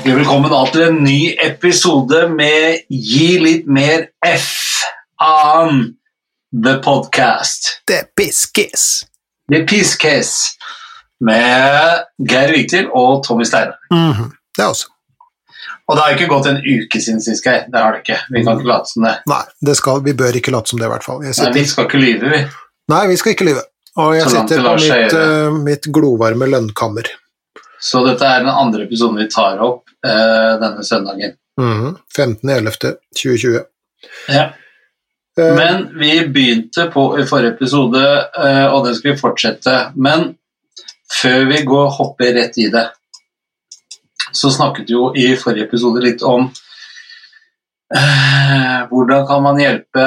Hjertelig velkommen til en ny episode med Gi litt mer F an The Podcast. Det piskes. Det piskes med Geir Viktil og Tommy Steine. Mhm, Det også. Og det har ikke gått en uke siden sist, Geir. Det har det ikke. Vi kan ikke late som det. Nei, det skal, vi bør ikke late som det, i hvert fall. Nei, vi skal ikke lyve, vi. nei, vi skal ikke lyve. Og jeg sitter på mitt, uh, mitt glovarme lønnkammer. Så dette er den andre episoden vi tar opp eh, denne søndagen. Mhm, 15.11.2020. Ja. Eh, Men vi begynte på i forrige episode, eh, og det skal vi fortsette. Men før vi går hopper rett i det, så snakket vi jo i forrige episode litt om eh, hvordan kan man hjelpe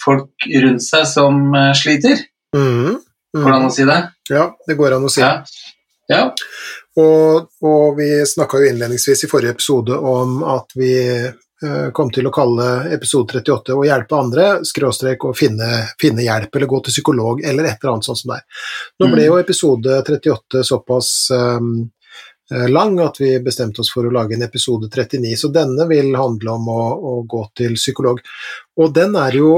folk rundt seg som eh, sliter? går mhm. Hvordan å si det? Ja, det går an å si. Ja. ja. Og, og vi snakka jo innledningsvis i forrige episode om at vi eh, kom til å kalle episode 38 å hjelpe andre, skråstrek å finne, finne hjelp eller gå til psykolog eller et eller annet sånt som det er. Nå ble Mm. jo episode 38 såpass um, lang at vi bestemte oss for å lage en episode 39, så denne vil handle om å, å gå til psykolog. Og den er jo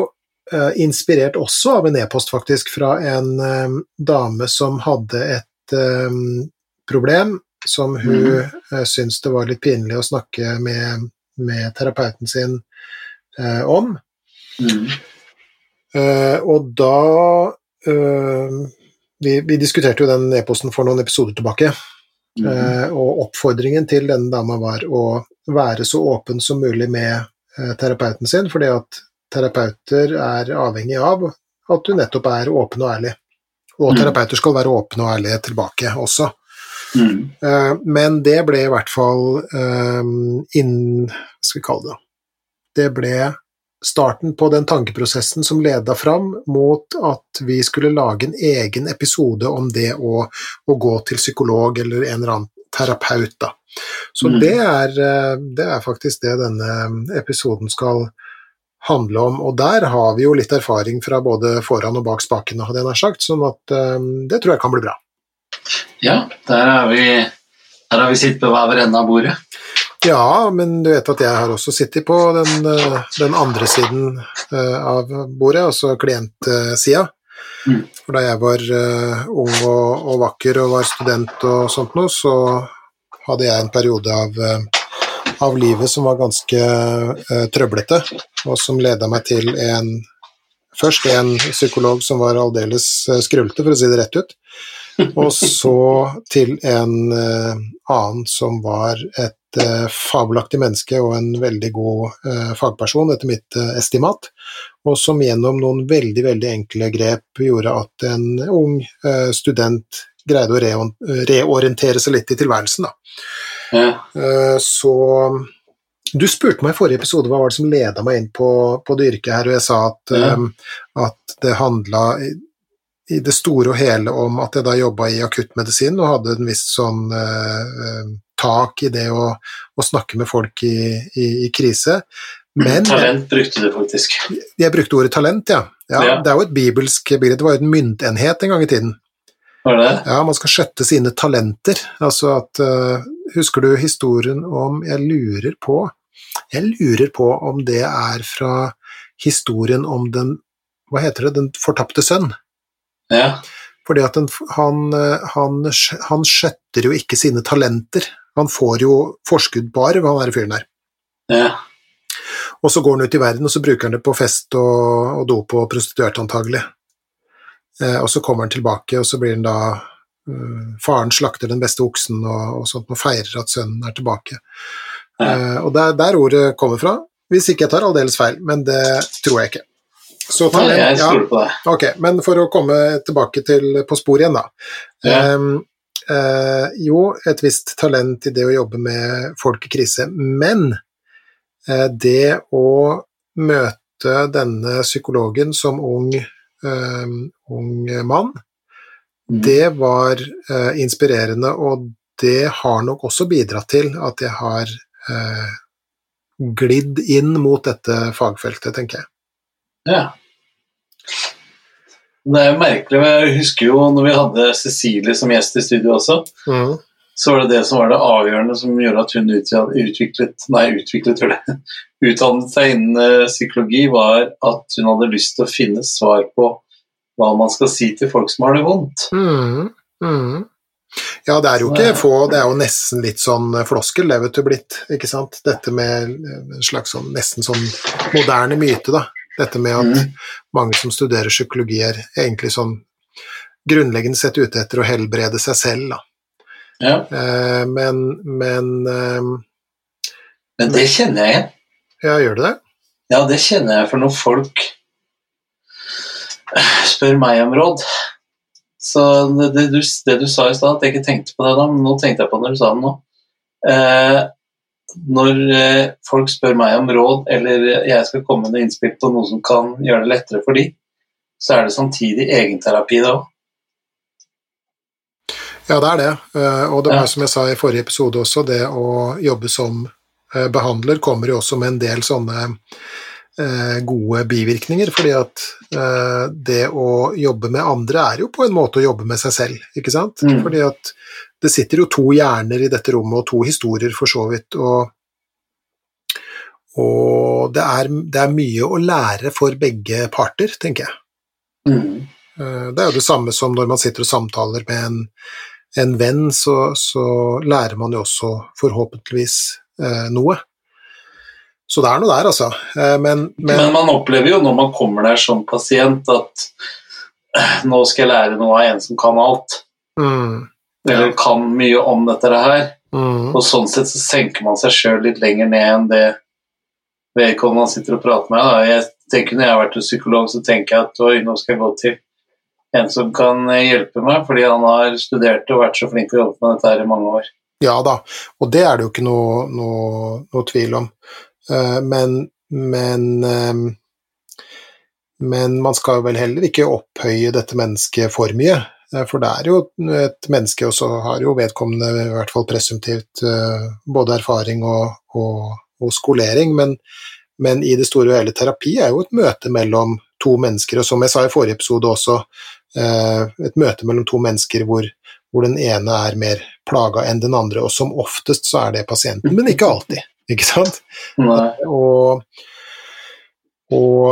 uh, inspirert også av en e-post, faktisk, fra en um, dame som hadde et eh, problem som hun mm. syntes det var litt pinlig å snakke med, med terapeuten sin eh, om. Mm. Eh, og da eh, vi, vi diskuterte jo den e-posten for noen episoder tilbake, Mm. eh, og oppfordringen til denne dama var å være så åpen som mulig med eh, terapeuten sin, fordi at terapeuter er avhengig av at du nettopp er åpen og ærlig. Og Mm. terapeuter skal være åpne og ærlige tilbake også. Mm. Eh, Men det ble i hvert fall eh, innen Hva skal vi kalle det? Det ble starten på den tankeprosessen som leda fram mot at vi skulle lage en egen episode om det å, å gå til psykolog eller en eller annen terapeut. Da. Så Mm. det, er, eh, det er faktisk det denne episoden skal handle om. Og der har vi jo litt erfaring fra både foran og bak spakene, hadde jeg nær sagt, sånn at um, det tror jeg kan bli bra. Ja, der har vi, der har vi sittet på hver ende av bordet. Ja, men du vet at jeg har også sittet på den, eh, den andre siden eh, av bordet, altså klientsida. Mm. For da jeg var eh, ung og, og vakker og var student og sånt noe, så hadde jeg en periode av, av livet som var ganske uh, trøblete, og som leda meg til en Først en psykolog som var aldeles skrullete, for å si det rett ut. Og så til en eh, annen som var et eh, fabelaktig menneske og en veldig god eh, fagperson, etter mitt estimat, og som gjennom noen veldig, veldig enkle grep gjorde at en ung student greide å reorientere seg litt i tilværelsen. Da. Ja. Så du spurte meg i forrige episode hva var det som leda meg inn på, på det yrket her, og jeg sa at, Ja. at det handla i, det store og hele om at jeg da jobba i akuttmedisin og hadde en viss sånn eh, eh, tak i det å, å snakke med folk i, i, i krise. Men Talent brukte du faktisk. jeg brukte ordet talent, ja. ja. Ja. Det er jo et bibelsk begrep. det var jo en myntenhet en gang i tiden. Var det? Ja, man skal skjøtte sine talenter. Altså at uh, Husker du historien om Jeg lurer på Jeg lurer på om det er fra historien om den Hva heter det? Den fortapte sønn. Ja. Fordi at den, han, eh, han, han skjøtter jo ikke sine talenter. Han får jo forskudd på arv, han der fyren der. ja. Og så går han ut i verden, og så bruker han det på fest og, og dop og prostituerte antagelig. Eh, og så kommer han tilbake, og så blir han da eh, Faren slakter den beste oksen og, og sånt, og feirer at sønnen er tilbake. Ja. Eh, og det er der ordet kommer fra. Hvis ikke jeg tar aldeles feil, men det tror jeg ikke. Så Nei, jeg ja, stoler på deg. Ok, men for å komme tilbake til på spor igjen, da. Ja. Um, uh, jo, et visst talent i det å jobbe med folk i krise, men uh, det å møte denne psykologen som ung, um, ung mann, Mm. det var uh, inspirerende, og det har nok også bidratt til at jeg har glidd inn mot dette fagfeltet, tenker jeg. Ja. Det er jo merkelig, men jeg husker jo når vi hadde Cecilie som gjest i studio også, mm. så var det det som var det avgjørende som gjorde at hun utviklet, nei, utviklet det, utdannet seg innen eh, psykologi, var at hun hadde lyst til å finne svar på hva man skal si til folk som har det vondt. Mm, mm. Ja, det er jo ikke få, det er jo nesten litt sånn floskel, det vet du blitt, ikke sant. Dette med en slags sånn nesten sånn moderne myte, da. Dette med at mm. mange som studerer psykologi, er egentlig sånn grunnleggende sett ute etter å helbrede seg selv, da. Ja. Eh, men, men eh, Men det kjenner jeg igjen. Ja, gjør du det? Ja, det kjenner jeg, for når folk spør meg om råd Så det, det, du, det du, sa i stad, at jeg ikke tenkte på det da, men nå tenkte jeg på det når du sa det nå. Eh, når eh, folk spør meg om råd, eller jeg skal komme med innspill på noe som kan gjøre det lettere for dem, så er det samtidig egenterapi da òg. Ja, det er det. Eh, og det var som jeg sa i forrige episode også, det å jobbe som eh, behandler kommer jo også med en del sånne gode bivirkninger, fordi at det å jobbe med andre er jo på en måte å jobbe med seg selv, ikke sant? Mm. Fordi at det sitter jo to hjerner i dette rommet, og to historier for så vidt, og, og det, er, det, er, mye å lære for begge parter, tenker jeg. Mm. Det er jo det samme som når man sitter og samtaler med en en venn, så, så, lærer man jo også forhåpentligvis eh, noe. Så det er noe der, altså. Eh, men, men, men, man opplever jo når man kommer der som pasient, at eh, nå skal jeg lære noe av en som kan alt. Mm. Eller kan mye om dette her. Mm. Og sånn sett så senker man seg sjøl litt lenger ned enn det vedkommende man sitter og prater med. Da. Jeg tenker Når jeg har vært hos psykolog, så tenker jeg at oi, nå skal jeg gå til en som kan hjelpe meg, fordi han har studert og vært så flink til å jobbe med dette her i mange år. Ja da, og det er det jo ikke noe, noe, noe tvil om. Uh, men, men, uh, men man skal vel heller ikke opphøye dette mennesket for mye. Uh, for det er jo et menneske, og så har jo vedkommende i hvert fall presumptivt både erfaring og, og, og skolering, men, men, i det store og hele terapi er jo et møte mellom to mennesker, og som jeg sa i forrige episode også, Eh, et møte mellom to mennesker hvor, hvor den ene er mer plaga enn den andre, og som oftest så er det pasienten, men ikke alltid, ikke sant? Nei. Og, og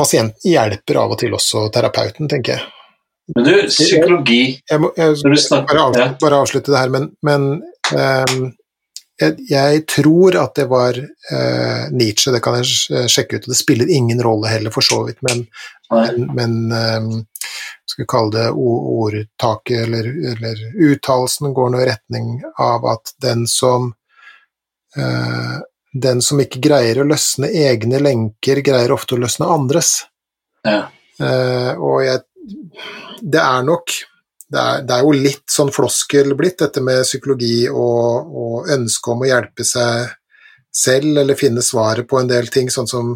pasienten hjelper av og til også terapeuten, tenker jeg. Men du, psykologi. Jeg, må, jeg, bare, avslutte, bare, avslutte, det her, men, men um, jeg, jeg, tror at det var uh, Nietzsche, det kan jeg sjekke ut, og det spiller ingen rolle heller, for så vidt, men men, men um, skal vi kalle det ordtaket eller, eller uttalelsen går nå i retning av at den som uh, den som ikke greier å løsne egne lenker, greier ofte å løsne andres. Ja. Uh, og jeg Det er nok det er, det er, jo litt sånn floskel blitt, dette med psykologi og, og ønske om å hjelpe seg selv eller finne svaret på en del ting, sånn som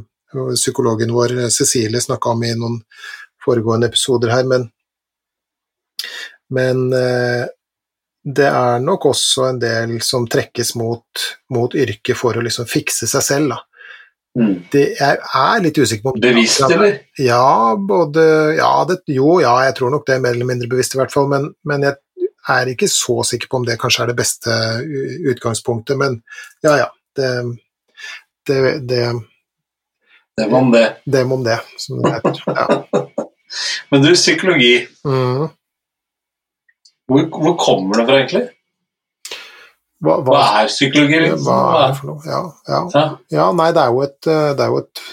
psykologen vår Cecilie snakka om i noen foregående episoder her, men, men eh, det er nok også en del som trekkes mot, mot yrket for å liksom fikse seg selv, da. Mm. Det, jeg er litt usikker på Bevisst, eller? Ja, både ja, det, Jo, ja, jeg tror nok det er mer eller mindre bevisst, i hvert fall, men, men jeg er ikke så sikker på om det kanskje er det beste utgangspunktet, men ja, ja. Det, det, det det var om det. Det om det, som det heter. Ja. Men du, psykologi. Mm. Hvor, hvor, kommer det fra, egentlig? Hva, hva, hva er psykologi? Liksom? Hva er det for noe? Ja, ja. ja. nei, det er jo et, eh, er jo et,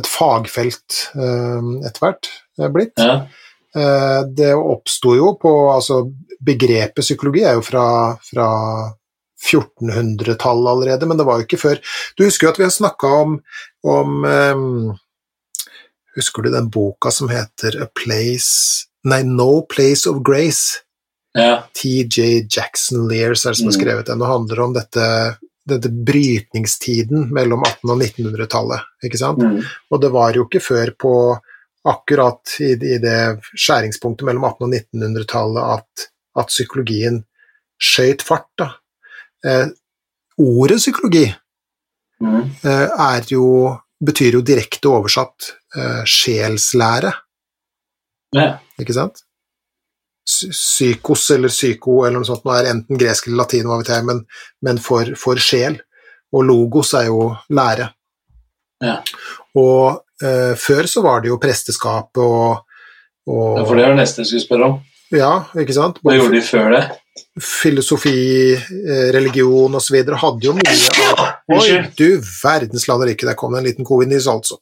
et fagfelt uh, etter hvert eh, blitt. Ja. Det oppsto jo på Altså, begrepet psykologi er jo fra, fra 1400-tallet allerede, men det var jo ikke før. Du husker jo at vi har snakka om, om um, Husker du den boka som heter A Place Nei, No Place of Grace? Ja. TJ Jackson Lears er det som har mm. skrevet den, og handler om dette, dette brytningstiden mellom 1800- og 1900-tallet. ikke sant? Mm. Og det var jo ikke før på akkurat i, i det skjæringspunktet mellom 1800- og 1900-tallet at, at psykologien skøyt fart. da eh, ordet psykologi mm. eh, jo, betyr jo direkte oversatt eh, sjelslære. Ja. Ikke sant? Psy- Psykos eller psyko eller noe sånt, nå er enten gresk eller latin, hva vet jeg, men, men for, for sjel. Og logos er jo lære. Ja. Og eh, før så var det jo presteskap og, og Ja, For det var det neste jeg skulle spørre om. Ja, ikke sant? Hva gjorde de før det? Filosofi, eh, religion osv. hadde jo mye av Oi, du verdens land og rike, der kom det en liten covid-nys, altså.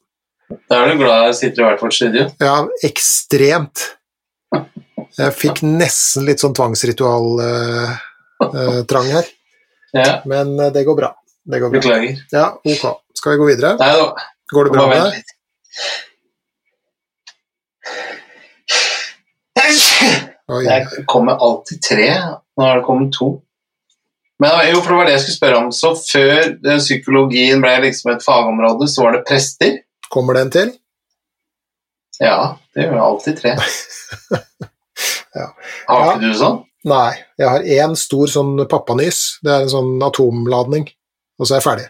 Da er du glad jeg sitter i hvert vårt studio. Ja, ekstremt. Jeg fikk nesten litt sånn tvangsritual-trang her, Ja, men eh, det går bra. Det går bra. beklager. Ja, ok. Skal vi gå videre? Nei da, Går det bra med deg? Oi. Jeg kommer alltid tre. Nå har det kommet to. Men jo, for det var det jeg skulle spørre om. Så før eh, psykologien ble liksom et fagområde, så var det prester? Kommer det en til? Ja, det gjør alltid tre. Ja. Har ikke du sånn? Nei. Jeg har én stor sånn pappanys. Det er en sånn atomladning, og så er jeg ferdig.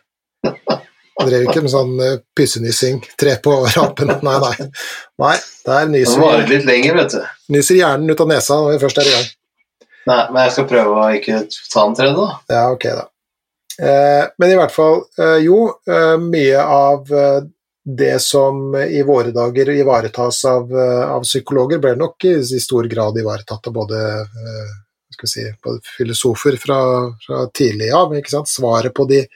Jeg drev ikke med sånn uh, pyssenyssing. Tre på rapen. Nei, nei. Nei, der Det varer nyser, litt lenger, vet du. nyser hjernen ut av nesa når vi først er i gang. Nei, men jeg skal prøve å ikke ta den tredje, da. Ja, ok, da. Eh, men i hvert fall, eh, jo, eh, mye av eh, det som i våre dager ivaretas av, eh, av psykologer, ble nok i, i stor grad ivaretatt av både, eh, si, både filosofer fra, fra tidlig av. sant? Svaret på de,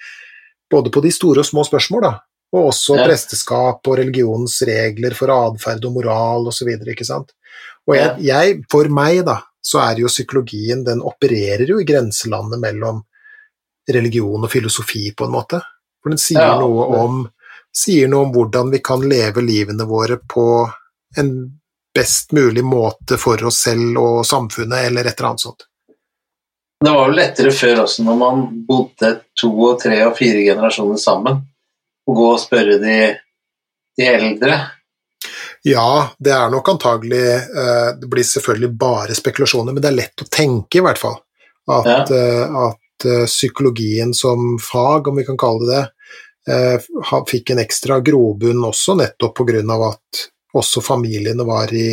både på de store og små spørsmål, da. Og også Ja. presteskap og religionens regler for atferd og moral osv. Og jeg, jeg, for meg, da, så er jo psykologien Den opererer jo i grenselandet mellom religion og filosofi, på en måte. For den sier, Ja, noe om, sier noe om hvordan vi kan leve livene våre på en best mulig måte for oss selv og samfunnet, eller et eller annet sånt. Det var jo lettere før også, når man bodde to og tre og fire generasjoner sammen, å gå og spørre de, de eldre. Ja, det er nok antagelig eh, Det blir selvfølgelig bare spekulasjoner, men det er lett å tenke, i hvert fall, at, ja. at eh, psykologien som fag, om vi kan kalle det det, eh, fikk en ekstra grobunn også nettopp av at også familiene var i,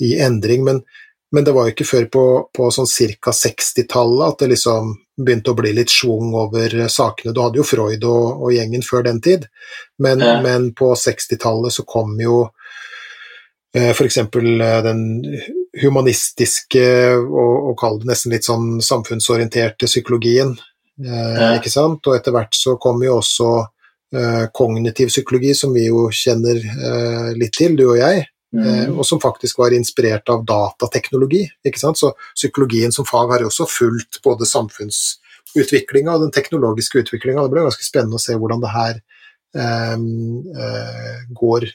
i endring. Men, men det var jo ikke før på, på sånn ca. 60-tallet at det liksom begynte å bli litt schwung over eh, sakene. Du hadde jo Freud og, og gjengen før den tid, men, Ja. men på 60-tallet så kom jo F.eks. den humanistiske, og, og kall det nesten litt sånn samfunnsorienterte psykologien. Eh, Ja. Ikke sant? Og etter hvert så kom jo også eh, kognitiv psykologi, som vi jo kjenner eh, litt til, du og jeg, eh, Mm. og som faktisk var inspirert av datateknologi. Ikke sant? Så psykologien som fag har jo også fulgt både samfunnsutviklinga og den teknologiske utviklinga. Det ble ganske spennende å se hvordan det her eh, eh, går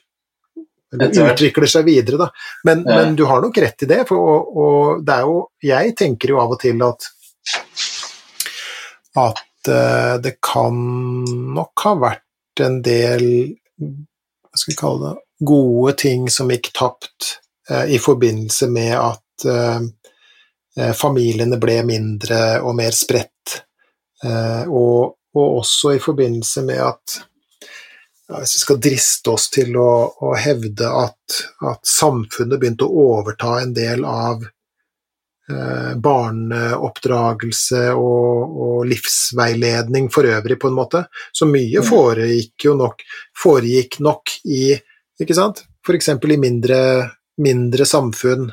eller utvikler seg videre, da. Men, Ja. men du har nok rett i det, for og, og det er jo Jeg tenker jo av og til at at eh, det kan nok ha vært en del Hva skal vi kalle det gode ting som gikk tapt eh, i forbindelse med at eh, eh, familiene ble mindre og mer spredt. Eh, og, og også i forbindelse med at Hvis vi skal driste oss til å, å hevde at, at samfunnet begynte å overta en del av eh, barneoppdragelse og, og livsveiledning for øvrig, på en måte. Så mye Mm. foregikk jo nok, foregikk nok i ikke sant? F.eks. i mindre, mindre samfunn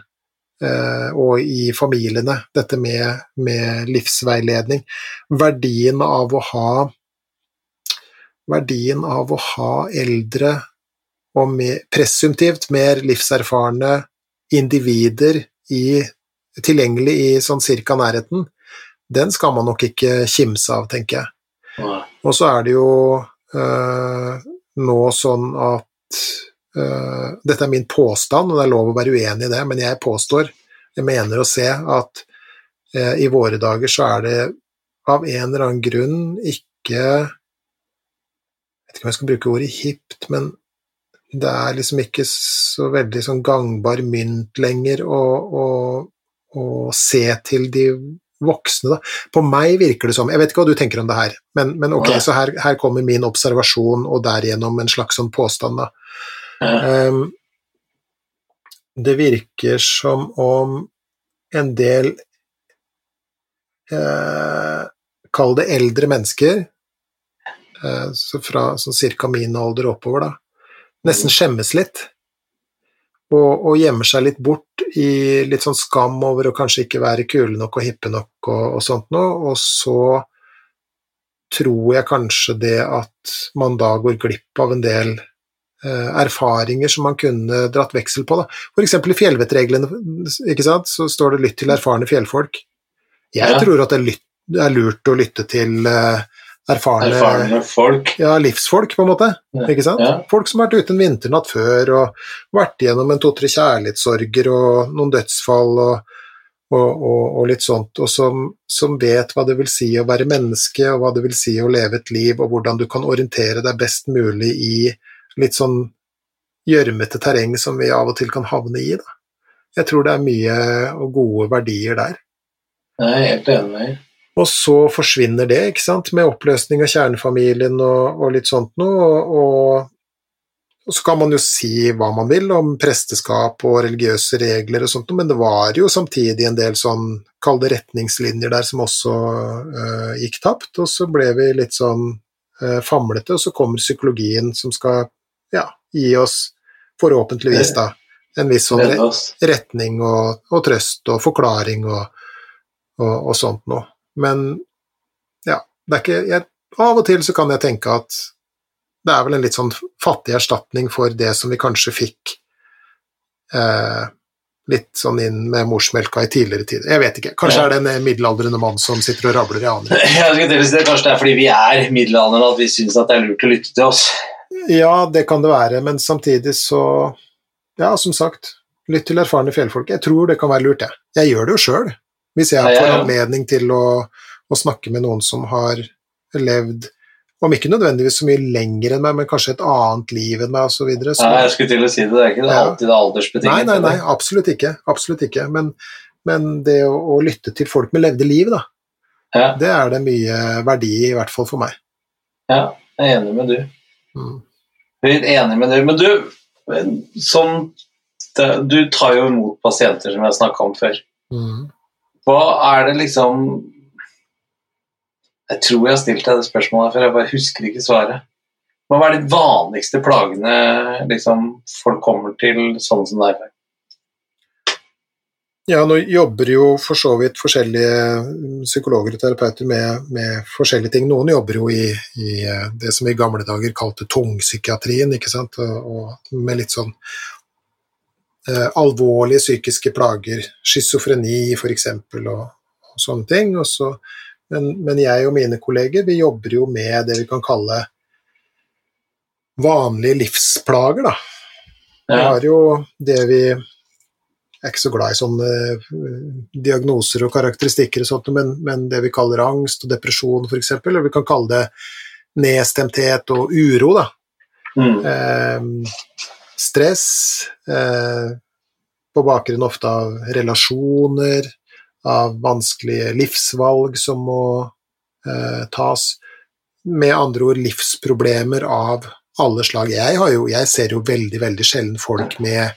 eh, og i familiene, dette med, med livsveiledning. Verdien av å ha verdien av å ha eldre og med, presumptivt mer livserfarne individer i, tilgjengelig i sånn cirka nærheten, den skal man nok ikke kimse av, tenker jeg. Og så er det jo øh, nå sånn at øh, Dette er min påstand, og det er lov å være uenig i det, men jeg påstår, jeg mener å se at øh, i våre dager så er det av en eller annen grunn ikke Jeg vet ikke om jeg skal bruke ordet hipt, men det er liksom ikke så veldig sånn gangbar mynt lenger å, å, å se til de voksne, da. På meg virker det som Jeg vet ikke hva du tenker om det her, men, men ok, så her, her kommer min observasjon, og derigjennom en slags sånn påstand, da. Ja. Ehm, det virker som om en del eh, Kall det eldre mennesker, eh, så fra sånn cirka min alder oppover, da, nesten skjemmes litt. Og, og gjemmer seg litt bort i litt sånn skam over å kanskje ikke være kule nok og hippe nok og, og sånt noe, og så tror jeg kanskje det at man da går glipp av en del eh, erfaringer som man kunne dratt veksel på. F.eks. I fjellvettreglene så står det 'lytt til erfarne fjellfolk'. Jeg Ja. tror at er, det er lurt å lytte til eh, erfarne, Erfarne folk. ja, livsfolk, på en måte. Ja. Ikke sant? Ja. Folk som har vært ute en vinternatt før og vært igjennom en to-tre kjærlighetssorger og noen dødsfall og, og, og, og litt sånt, og som, som vet hva det vil si å være menneske, og hva det vil si å leve et liv, og hvordan du kan orientere deg best mulig i litt sånn gjørmete terreng som vi av og til kan havne i. Da. Jeg tror det er mye og gode verdier der. Jeg er helt enig. Og så forsvinner det, ikke sant, med oppløsning av kjernefamilien og, og litt sånt noe. Og, og, så kan man jo si hva man vil om presteskap og religiøse regler og sånt noe, men det var jo samtidig en del sånn, kall det retningslinjer der, som også øh, gikk tapt. Og så ble vi litt sånn øh, famlete, og så kommer psykologien som skal ja, gi oss, forhåpentligvis, da, en viss sånn retning og, og trøst og forklaring og, og sånt noe. Men ja, det er ikke jeg, Av og til så kan jeg tenke at det er vel en litt sånn fattig erstatning for det som vi kanskje fikk eh, litt sånn inn med morsmelka i tidligere tider. Jeg vet ikke. Kanskje Ja. er det en middelaldrende mann som sitter og rabler, i aner si det, Kanskje det er fordi vi er middelaldrende at vi syns det er lurt å lytte til oss. Ja, det kan det være, men samtidig så Ja, som sagt, lytt til erfarne fjellfolk. Jeg tror det kan være lurt, jeg. Jeg gjør det jo sjøl. Hvis jeg får anledning til å, å snakke med noen som har levd om ikke nødvendigvis så mye lenger enn meg, men kanskje et annet liv enn meg osv. Så videre, så Ja, jeg skulle til å si det. Det er ikke det alltid det aldersbetinget. Nei, nei, nei, absolutt ikke. Absolutt ikke. Men, men det å, å lytte til folk med levde liv, da, Ja, det er det mye verdi i, i hvert fall for meg. ja, jeg er enig med du. Mm. Jeg er enig med du. Men du, som Du tar jo imot pasienter, som jeg snakka om før. Mm. Hva er det liksom Jeg tror jeg har stilt deg det spørsmålet før, jeg bare husker ikke svaret. Hva er de vanligste plagene liksom, folk kommer til sånn som deg? Ja, nå jobber jo for så vidt forskjellige psykologer og terapeuter med, med forskjellige ting. Noen jobber jo i, i eh, det som i gamle dager kalte tungpsykiatrien, ikke sant, og, og med litt sånn eh, alvorlige psykiske plager, schizofreni f.eks., og, og sånne ting. Og så, men, men jeg og mine kolleger, vi jobber jo med det vi kan kalle vanlige livsplager, da. Vi har jo det vi Jeg er ikke så glad i sånne eh, diagnoser og karakteristikker, og sånt, men, men det vi kaller angst og depresjon f.eks., eller vi kan kalle det nedstemthet og uro. da. Mm. Eh, stress eh, på bakgrunn ofte av relasjoner, av vanskelige livsvalg som må eh, tas. Med andre ord livsproblemer av alle slag. Jeg, har jo, jeg ser jo veldig, veldig sjelden folk med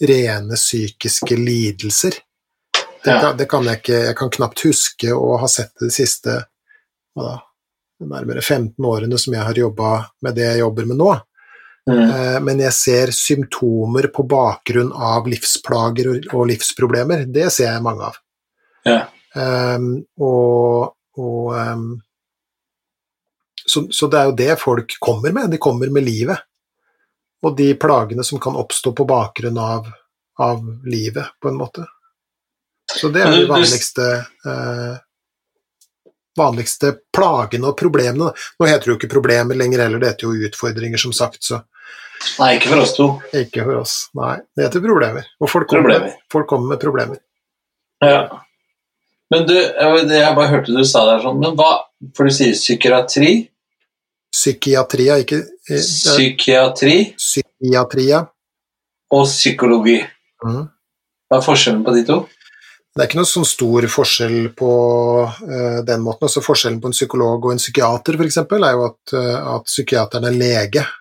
rene psykiske lidelser. Det Ja. kan, det kan jeg ikke Jeg kan knapt huske å ha sett det de siste hva da, nærmere 15 årene som jeg har jobba med det jeg jobber med nå. Mm. Eh, Men jeg ser symptomer på bakgrunn av livsplager og- livsproblemer. Det ser jeg mange av. Ja. Um, og og um, så, så det er jo det folk kommer med. De kommer med livet. Og de plagene som kan oppstå på bakgrunn av, av livet, på en måte. Så det er de vanligste uh, vanligste plagene og problemene. Nå heter det jo ikke problemer lenger heller, det heter jo utfordringer, som sagt, så Nei, ikke for oss to. ikke for oss. Nei, det heter problemer. Og folk kommer, med, Problemer. folk kommer med problemer. Ja. Men du, jeg bare hørte du sa det her sånn, men hva For du sier psykiatri, Psykiatria, ikke er, psykiatri Psykiatria. og psykologi. Mm. Hva er forskjellen på de to? Det er ikke noe sånn stor forskjell på uh, den måten. Altså Forskjellen på en psykolog og en psykiater eksempel, er jo at, uh, at psykiateren er lege eh,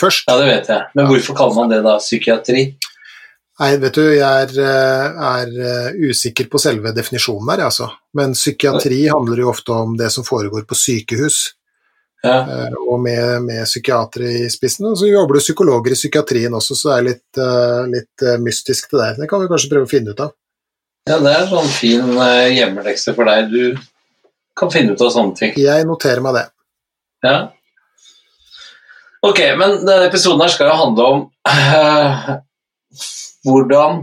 først. Ja, det vet jeg. Men hvorfor kaller man det da psykiatri? Nei, vet du, jeg er, eh, er eh, usikker på selve definisjonen her, altså. Men psykiatri handler jo ofte om det som foregår på sykehus, Ja. eh, og med, med psykiatere i spissen. Og så jobber det psykologer i psykiatrien også, så det er litt, eh, litt eh, mystisk det der. Det kan vi kanskje prøve å finne ut av. ja, det er sånn fin hjemmelekse for deg. Du kan finne ut av sånne ting. Jeg noterer meg det. Ja. Ok, men denne episoden her skal jo handle om uh, hvordan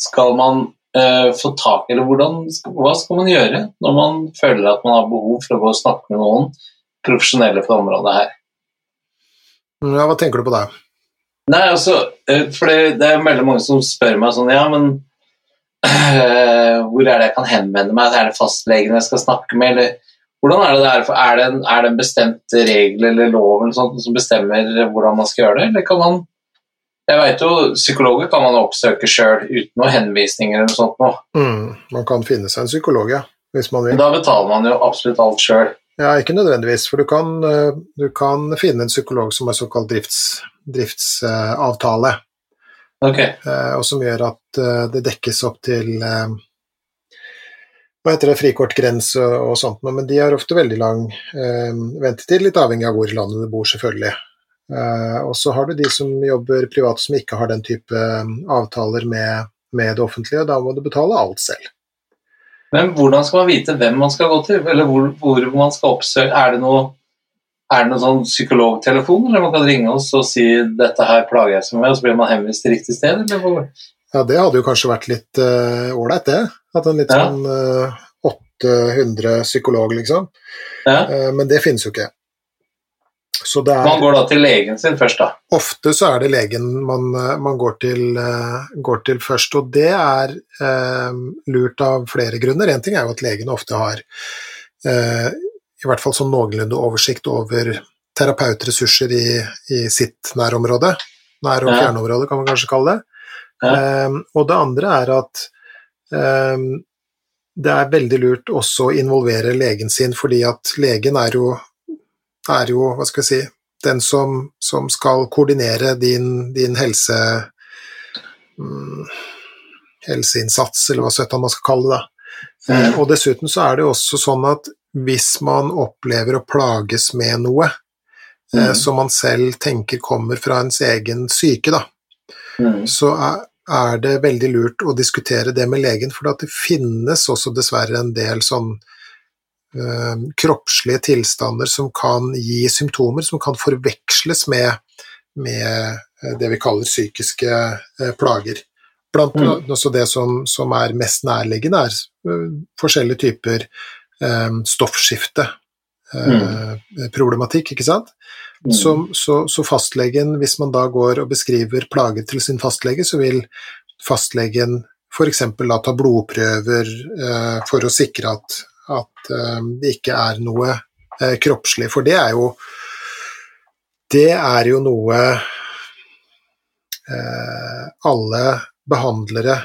skal man uh, få tak Eller hvordan, hva skal man gjøre når man føler at man har behov for å gå og snakke med noen profesjonelle på det området her? Ja, hva tenker du på da? Nei, altså, eh, for det, det er veldig mange som spør meg sånn Ja, men hvor er det jeg kan henvende meg? Er det fastlegen jeg skal snakke med, eller hvordan er det der? For Er det en, er det en bestemt regel eller lov eller sånt som bestemmer hvordan man skal gjøre det, eller kan man Jeg vet jo, psykologer kan man oppsøke sjøl uten noen henvisninger eller noe sånt Nå. Mm, man kan finne seg en psykolog, ja, hvis man vil. da betaler man jo absolutt alt sjøl. Ja, ikke nødvendigvis, for du kan, eh, du kan finne en psykolog som har såkalt drifts, driftsavtale, Ok. eh, og som gjør at eh, det dekkes opp til eh, hva heter det, frikortgrense og sånt, noe, men de har ofte veldig lang eh, ventetid, litt avhengig av hvor i landet du bor, selvfølgelig. Eh, og så har du de som jobber privat som ikke har den type eh, avtaler med, med det offentlige, og da må du betale alt selv. Men hvordan skal man vite hvem man skal gå til, eller hvor, hvor man skal oppsøke? Er det noe er det noen sånn psykologtelefon, eller man kan ringe oss og si 'dette her plager jeg seg med', og så blir man henvist til riktig sted? Eller? Ja, det hadde jo kanskje vært litt ålreit, uh, det. Hatt en litt Ja. sånn uh, 800 psykolog, liksom. Ja. Uh, men det finnes jo ikke. Så det Man er går da til legen sin først, da. Ofte så er det legen man, eh, man går, til, eh, går til først, og det er eh, lurt av flere grunner. En ting er jo at legen ofte har eh, i hvert fall sånn noenlunde oversikt over terapeutressurser i, i sitt nærområde. Nær- og fjernområde, kan man kanskje kalle det. Eh, og det andre er at eh, det er veldig lurt også å involvere legen sin, fordi at legen er jo, er jo hva skal jeg si, den som, som skal koordinere din, din helse mm, helseinnsats, eller hva søttan man skal kalle det. Eh, Mm. og dessuten så er det jo også sånn at hvis man opplever å plages med noe eh, Mm. som man selv tenker kommer fra ens egen syke, da, Mm. så er, er det veldig lurt å diskutere det med legen, for det finnes også dessverre en del sånn øh, kroppslige tilstander som kan gi symptomer som kan forveksles med, med eh, det vi kaller psykiske øh, plager. Blant Mm. annet også det som, som er mest nærliggende, er øh, forskjellige typer stoffskifte. Mm. problematikk, ikke sant? Mm. Så, så, så fastlegen, hvis man da går og beskriver plager til sin fastlege, så vil fastlegen f.eks. da ta blodprøver eh, for å sikre at, at eh, det ikke er noe eh, kroppslig, for det er jo Det er jo noe eh, alle behandlere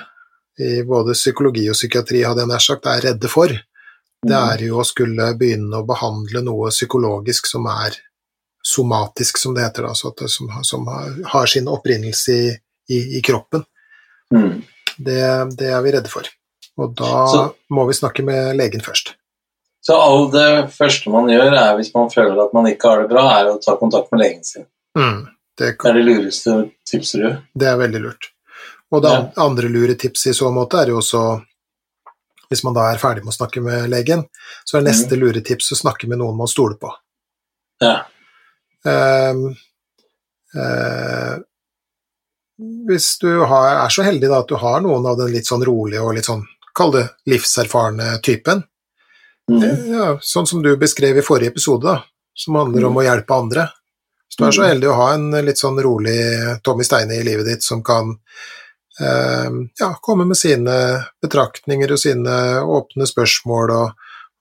i både psykologi og psykiatri, hadde jeg nær sagt, er redde for. Det Mm. er jo å skulle begynne å behandle noe psykologisk som er somatisk, som det heter, altså det, som, som har, sin opprinnelse i, i, i kroppen. Mm. Det, det er vi redde for. Og da Så- må vi snakke med legen først. Så all det første man gjør, er hvis man føler at man ikke har det bra, er å ta kontakt med legen sin. Mm, det, Det er det lureste tipset du det er veldig lurt. Og det Ja. andre lure tipset i så måte er jo også hvis man da er ferdig med å snakke med legen, så er neste lure tips å snakke med noen man stoler på. Ja. Ehm, eh, hvis du har, er så heldig da at du har noen av den litt sånn rolige og litt sånn, kall det livserfarne typen, Mm. eh, ja, sånn som du beskrev i forrige episode, da, som handler om å hjelpe andre. Hvis du er så Mm. heldig å ha en litt sånn rolig Tommy Steine i livet ditt som kan eh, ja, komme med sine betraktninger og sine åpne spørsmål, og,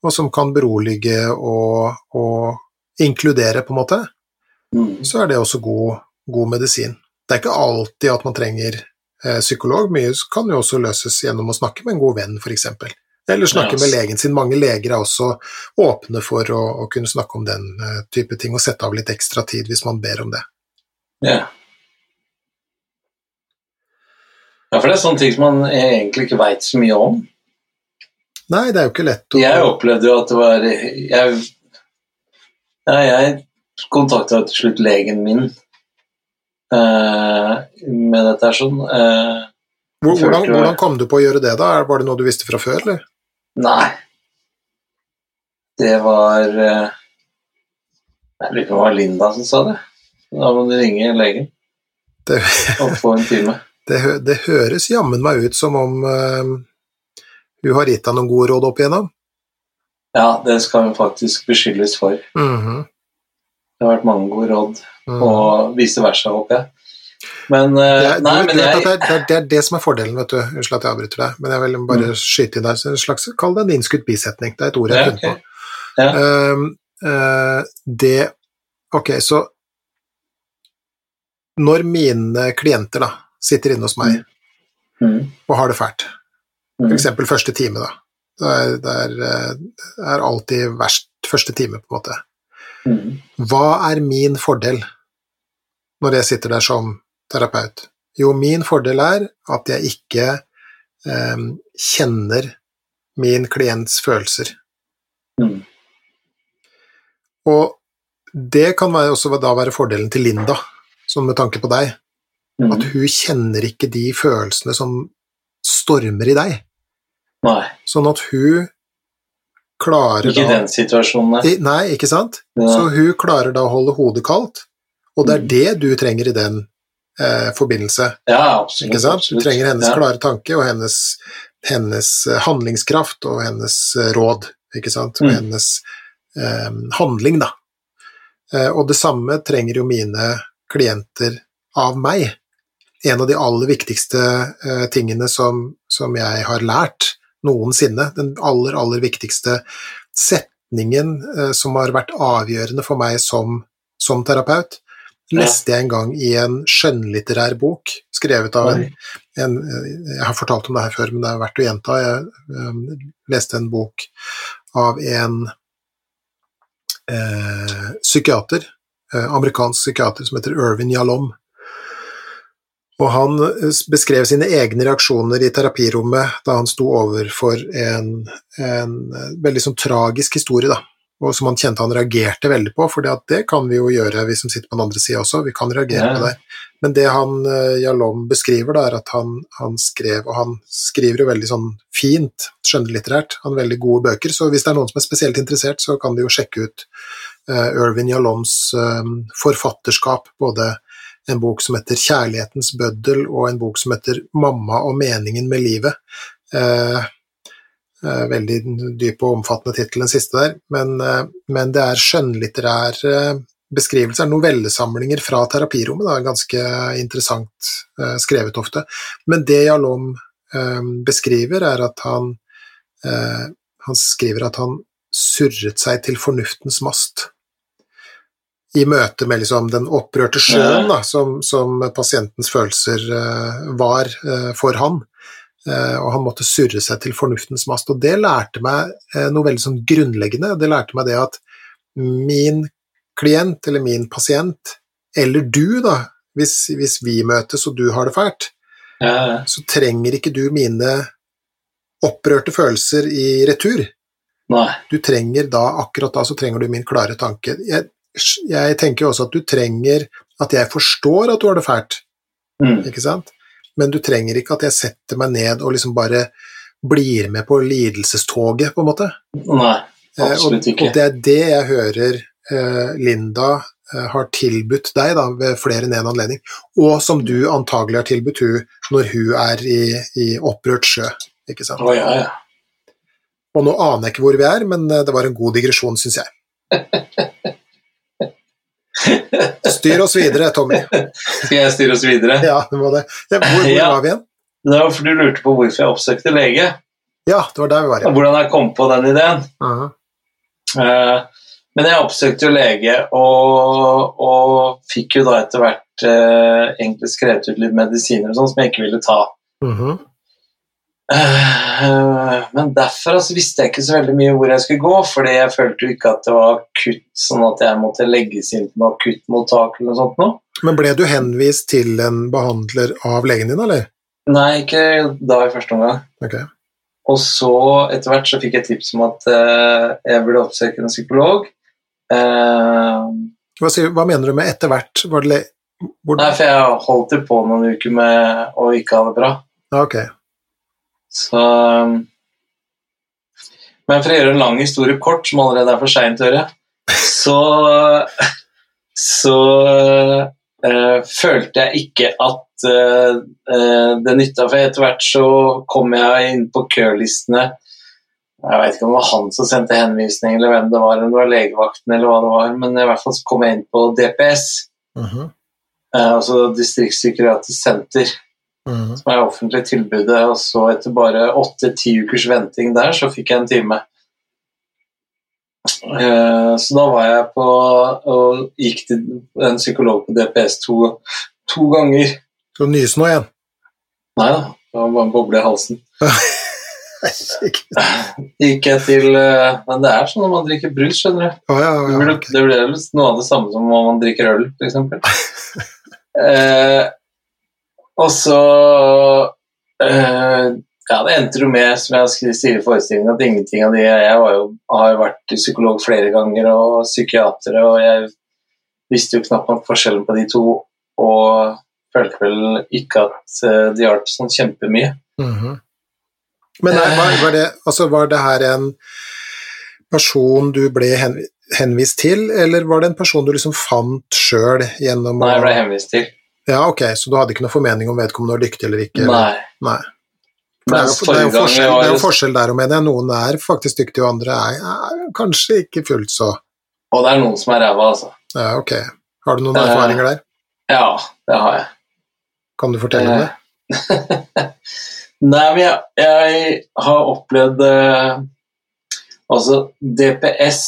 og som kan berolige og, og inkludere, på en måte, Mm. så er det også god, god medisin. Det er ikke alltid at man trenger eh, psykolog, mye kan jo også løses gjennom å snakke med en god venn, f.eks. Eller snakke med legen sin. Mange leger er også åpne for å, å kunne snakke om den eh, type ting, og sette av litt ekstra tid hvis man ber om det. Ja. Ja, for det er sånne ting som man egentlig ikke veit så mye om. Nei, det er jo ikke lett å Jeg opplevde jo at det var Jeg, ja, jeg kontakta til slutt legen min uh, med dette her sånn. Uh, Hvor- hvordan, hvordan kom du på å gjøre det, da? Var det noe du visste fra før, eller? nei. Det var uh, Jeg lurer på om det var Linda som sa det. Da må du ringe legen Det, og få en time. det, det høres jammen meg ut som om hun har gitt deg noen gode råd opp igjennom. Ja, det skal hun faktisk beskyldes for. Mhm, Det har vært mange gode råd, mhm. og vice versa, håper jeg. Men Det eh, er, Nei, men jeg det, er, det, er, det er det som er fordelen, vet du. Unnskyld at jeg avbryter deg, men jeg vil bare Mm. skyte inn der. så En slags, kall det en innskutt bisetning. Det er et ord jeg har funnet okay. på. Ja. Ehm, uh, det Ok, så Når mine klienter da sitter inne hos meg mm, og har det fælt, mm, f.eks. første time, da. Det er, det, eh, det er alltid verst første time, på en måte. Hva er min fordel når jeg sitter der som terapeut? Jo, min fordel er at jeg ikke eh, kjenner min klients følelser. mm. Og det kan være, også da være fordelen til Linda, sånn med tanke på deg. mm. At hun kjenner ikke de følelsene som stormer i deg. Nei, Sånn at hun klarer ikke da den situasjonen, nei. Nei, ikke sant? Ja. Så hun klarer da å holde hodet kaldt, og det er Mm. det du trenger i den eh, forbindelse. Ja, absolutt. Ikke sant? Du trenger hennes ja. klare tanke og hennes, hennes eh, handlingskraft og hennes eh, råd, ikke sant? Og Mm. hennes eh, handling, da. Eh, og det samme trenger jo mine klienter av meg. En av de aller viktigste eh, tingene som, som jeg har lært noensinne, den aller, aller viktigste setningen eh, som har vært avgjørende for meg som, som terapeut, leste jeg en gang i en skjønnlitterær bok skrevet av en en, jeg har fortalt om det her før, men det er verdt å gjenta. Jeg um, leste en bok av en eh, psykiater, eh, amerikansk psykiater, som heter Irvin Yalom. Og han eh, beskrev sine egne reaksjoner i terapirommet da han sto overfor en, en eh, veldig sånn tragisk historie, da. Og som han kjente han reagerte veldig på, for det kan vi jo gjøre, vi som sitter på den andre sida også. Vi kan reagere Ja. på det. Men det han eh, Jalom beskriver, da, er at han, han skrev, og han skriver jo veldig sånn fint, skjønnlitterært, han har veldig gode bøker, så hvis det er noen som er spesielt interessert, så kan de jo sjekke ut uh, Irvin Jaloms uh, forfatterskap, både en bok som heter 'Kjærlighetens bøddel', og en bok som heter 'Mamma og meningen med livet'. Eh, eh, veldig dyp og omfattende tittel, den siste der, men, eh, men det er skjønnlitterære beskrivelser, novellesamlinger fra terapirommet, da, ganske interessant eh, skrevet ofte. Men det Jalom eh, beskriver, er at han, eh, han skriver at han surret seg til fornuftens mast. I møte med liksom den opprørte sjøen da, som, som pasientens følelser eh, var eh, for han. Eh, og han måtte surre seg til fornuftens mast. Og det lærte meg noe veldig sånn grunnleggende. Det lærte meg det at min klient eller min pasient, eller du, da, hvis, hvis vi møtes og du har det fælt, ja. så trenger ikke du mine opprørte følelser i retur. Nei. Du trenger da, akkurat da, så trenger du min klare tanke. Jeg, jeg tenker jo også at du trenger at jeg forstår at du har det fælt, Mm. ikke sant? Men du trenger ikke at jeg setter meg ned og liksom bare blir med på lidelsestoget, på en måte. Nei, Eh, og, absolutt ikke. og det er det jeg hører eh, Linda eh, har tilbudt deg da, ved flere enn én anledning, og som du antagelig har tilbudt hun når hun er i, i opprørt sjø. Ikke sant? Oh, ja, ja. Og nå aner jeg ikke hvor vi er, men eh, det var en god digresjon, syns jeg. Styr oss videre, Tommy. Skal jeg styre oss videre? Ja, det må det. Hvor, hvor Ja. var vi igjen? Det var fordi du lurte på hvorfor jeg oppsøkte lege. Ja, det var der vi var og igjen. Hvordan jeg kom på den ideen. Uh -huh. uh, Men jeg oppsøkte jo lege, og, og fikk jo da etter hvert uh, egentlig skrevet ut litt medisiner og sånn som jeg ikke ville ta. Mhm. Eh, Men derfra så visste jeg ikke så veldig mye hvor jeg skulle gå, fordi jeg følte jo ikke at det var akutt, sånn at jeg måtte legges inn på akuttmottak eller noe sånt noe. Men ble du henvist til en behandler av legen din, eller? Nei, ikke da i første omgang. Okay. Og så etter hvert så fikk jeg tips om at uh, jeg burde oppsøke en psykolog. Uh, Hva, sier, hva mener du med etter hvert? Var det hvor, nei, for jeg holdt jo på noen uker med å ikke ha det bra. Okay. ok. Så Men for å gjøre en lang historie kort, som allerede er for seint å gjøre, så så øh, følte jeg ikke at eh, det nytta. For etter hvert så kom jeg inn på kølistene. Jeg vet ikke om det var han som sendte henvisning, eller hvem det var, om det var legevakten, eller hva det var, men i hvert fall så kom jeg inn på DPS, Mhm, eh, altså Distriktspsykiatrisk senter. Mhm. som er offentlig tilbudet, og så etter bare åtte-ti ukers venting der, så fikk jeg en time. Uh, Så da var jeg på og gikk til en psykolog på DPS to, to ganger. Skal du nyse nå igjen? Nei da, det var bare en boble i halsen. Gikk jeg til eh, Men det er sånn når man drikker brus, skjønner du. Oh, ja, Det ja, blir, det blir noe av det samme som når man drikker øl, f.eks. eh, og så eh, Ja, det endte jo med, som jeg sier i forestillingen, at ingenting av de Jeg jo, har jo vært psykolog flere ganger og psykiater, og jeg visste jo knapt nok forskjellen på de to, og følte vel ikke at eh, det hjalp sånn kjempemye. Mhm. Men nei, var, var, det, altså, var det her en person du ble henvist til, eller var det en person du liksom fant sjøl gjennom Nei, jeg ble henvist til. Ja, ok, så du hadde ikke noe formening om vedkommende var dyktig eller ikke? Eller? Nei. Nei. Det er, jo, det, er jo forskjell, det er jo forskjell der, mener jeg. Noen er faktisk dyktige, og andre er, er kanskje ikke fullt så Og det er noen som er ræva, altså. Ja, ok. Har du noen Eh. erfaringer der? Ja, det har jeg. Kan du fortelle om det? Nei, men jeg, jeg har opplevd eh, Altså, DPS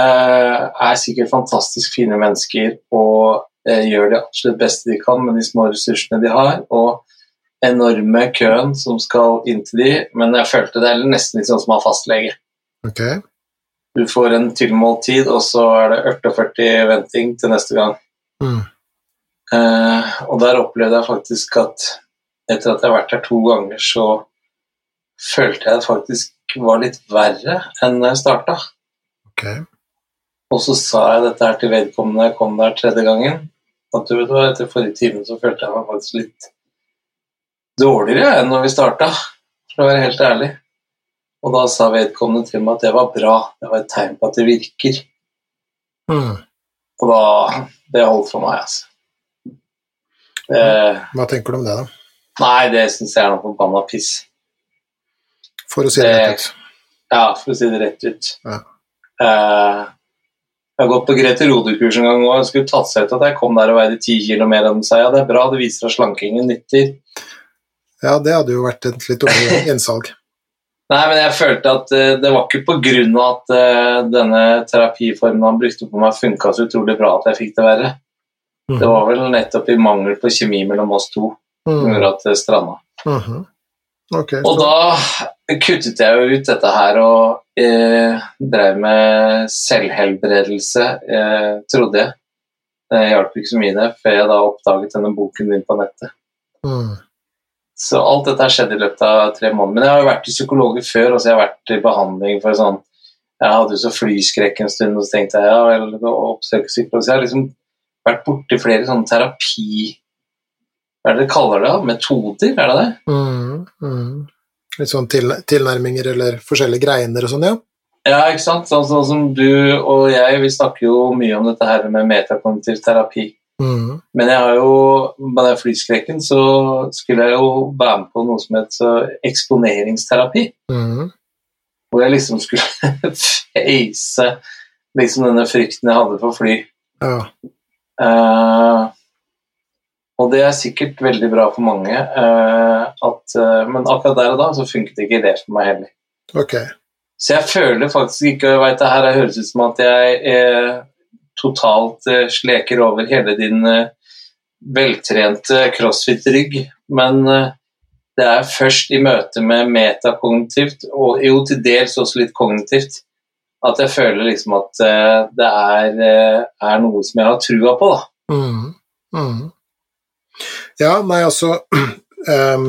eh, er sikkert fantastisk fine mennesker og eh, gjør det absolutt beste de kan med de små ressursene de har, og enorme køen som skal inn til de, men jeg følte det er nesten litt sånn som å ha fastlege. Okay. Du får en tilmålt tid, og så er det 48 venting til neste gang. Mm. Eh, og der opplevde jeg faktisk at etter at jeg har vært her to ganger, så følte jeg det faktisk var litt verre enn da jeg starta. Okay. Og så sa jeg dette her til vedkommende jeg kom der tredje gangen. At du etter forrige time så følte jeg meg faktisk litt dårligere enn når vi starta, for å være helt ærlig. Og da sa vedkommende til meg at det var bra, det var et tegn på at det virker. Mm. Og da Det holdt for meg, altså. Det, Hva tenker du om det, da? nei, det syns jeg er noe forbanna piss. For å si det Det- rett ut. Ja, for å si det rett ut. Ja. Eh, jeg har gått på Grete Rode-kurs en gang og hun skulle tatt seg ut at jeg kom der og veide ti kilo mer enn seg. Ja, det er bra, det viser at slankingen nytter. Ja, det hadde jo vært et litt dårlig innsalg. Nei, men jeg følte at uh, det var ikke av at uh, denne terapiformen han brukte på meg, funka så utrolig bra at jeg fikk det verre. Mm. Det var vel nettopp i mangel på kjemi mellom oss to som Mm. gjorde at det stranda. Mhm. Ok, Og da kuttet jeg jo ut dette her og eh, drev med selvhelbredelse, eh, trodde jeg. Det hjalp ikke så mye det, før jeg da oppdaget denne boken din på nettet. mm. Så alt dette har skjedd i løpet av tre måneder. Men jeg har jo vært til psykologer før, og så har jeg vært i behandling for sånn Jeg hadde jo så flyskrekk en stund, og så tenkte jeg ja og oppsøke psykolog. Så jeg har liksom vært borti flere sånne terapi... Hva er det dere kaller det? Metoder, er det det? Mm. Mm. Litt sånn til, tilnærminger eller forskjellige greiner og sånn, ja? Ja, ikke sant? Sånn, sånn som du og jeg, vi snakker jo mye om dette her med metakognitiv terapi. Mm. Men jeg har jo, med den flyskrekken så skulle jeg jo være med på noe som het eksponeringsterapi. Mm. Hvor jeg liksom skulle face liksom denne frykten jeg hadde for fly. Ja. Eh, og det er sikkert veldig bra for mange, eh, at, eh, men akkurat der og da så funket ikke det for meg heller. Okay. Så jeg føler faktisk ikke og jeg vet, Det her høres ut som at jeg eh, totalt eh, sleker over hele din eh, veltrente crossfit-rygg, men eh, det er først i møte med metakognitivt, og jo til dels også litt kognitivt, at jeg føler liksom at det er, er noe som jeg har trua på. da. Mm. Mm. Ja, nei, altså um,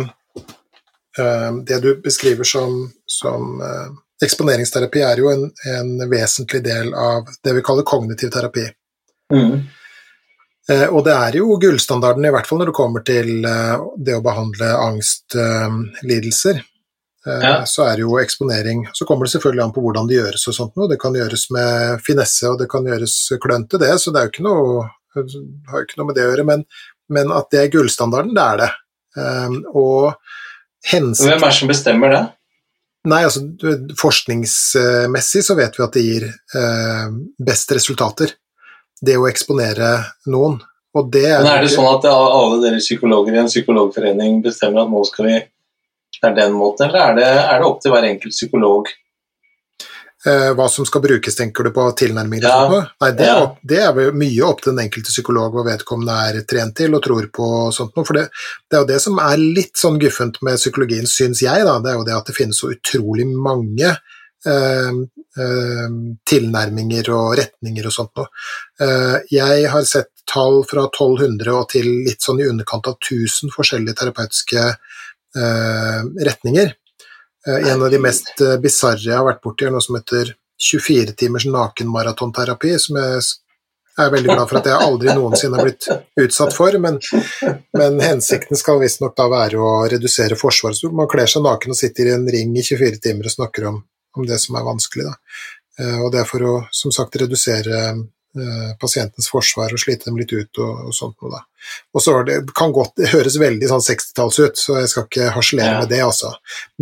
um, Det du beskriver som, som uh, eksponeringsterapi, er jo en, en, vesentlig del av det vi kaller kognitiv terapi. Mm. Uh, og det er jo gullstandarden, i hvert fall når det kommer til uh, det å behandle angstlidelser. Ja. Så er det jo eksponering Så kommer det selvfølgelig an på hvordan det gjøres og sånt noe. Det kan gjøres med finesse, og det kan gjøres klønete, det, så det er jo ikke noe har jo ikke noe med det å gjøre, men, men at det er gullstandarden, det er det. Um, og hensikt Hvem er det som bestemmer det? Nei, altså forskningsmessig så vet vi at det gir uh, best resultater. Det å eksponere noen. Og det er, Men er det sånn at alle dere psykologer i en psykologforening bestemmer at nå skal vi Det er den måten, eller er det, er det opp til hver enkelt psykolog? Uh, hva som skal brukes, tenker du på tilnærminger? Ja. Nei, det, Ja. det er mye opp til den enkelte psykolog hva vedkommende er trent til og tror på. og sånt noe, For det, det er jo det som er litt sånn guffent med psykologien, syns jeg, da, det er jo det at det finnes så utrolig mange eh, eh, tilnærminger og retninger og sånt noe. Eh, jeg har sett tall fra 1200 og til litt sånn i underkant av 1000 forskjellige terapeutiske eh, retninger. Eh, En av de mest eh, bisarre jeg har vært borti, er noe som heter 24 timers nakenmaratonterapi, som jeg er veldig glad for at jeg aldri noensinne har blitt utsatt for, men, men hensikten skal visstnok da være å redusere forsvaret. Man kler seg naken og sitter i en ring i 24 timer og snakker om, om det som er vanskelig. Da. Eh, Og det er for å, som sagt, redusere pasientens forsvar og slite dem litt ut og, og sånt noe, da. Og så det, det kan godt det høres veldig sånn 60-talls ut, så jeg skal ikke harselere Ja. med det, altså.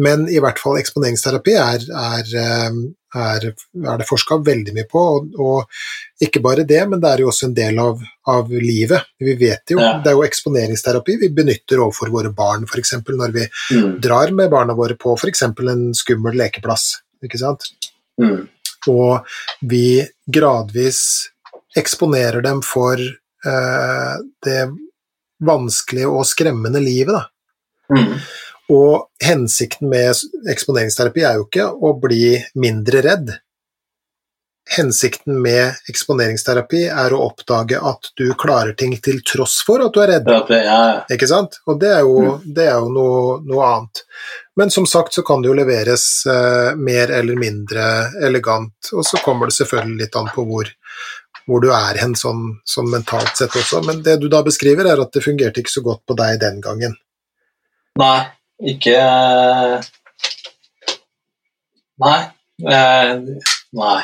Men i hvert fall eksponeringsterapi er, er, eh, er, er det forska veldig mye på, og, og ikke bare det, men det er jo også en del av, av livet. Vi vet jo, Ja. Det er jo eksponeringsterapi vi benytter overfor våre barn, f.eks. når vi Mm. drar med barna våre på f.eks. en skummel lekeplass. ikke sant? Mm. og vi gradvis eksponerer dem for eh, det vanskelige og skremmende livet. Da. Mm. Og hensikten med eksponeringsterapi er jo ikke å bli mindre redd. Hensikten med eksponeringsterapi er å oppdage at du klarer ting til tross for at du er redd. Det, ja, Ikke sant? Og det er jo, det er jo noe, noe annet. Men som sagt så kan det jo leveres eh, mer eller mindre elegant, og så kommer det selvfølgelig litt an på hvor, hvor du er hen sånn, sånn mentalt sett også. Men det du da beskriver, er at det fungerte ikke så godt på deg den gangen. Nei, ikke Nei. eh, Nei,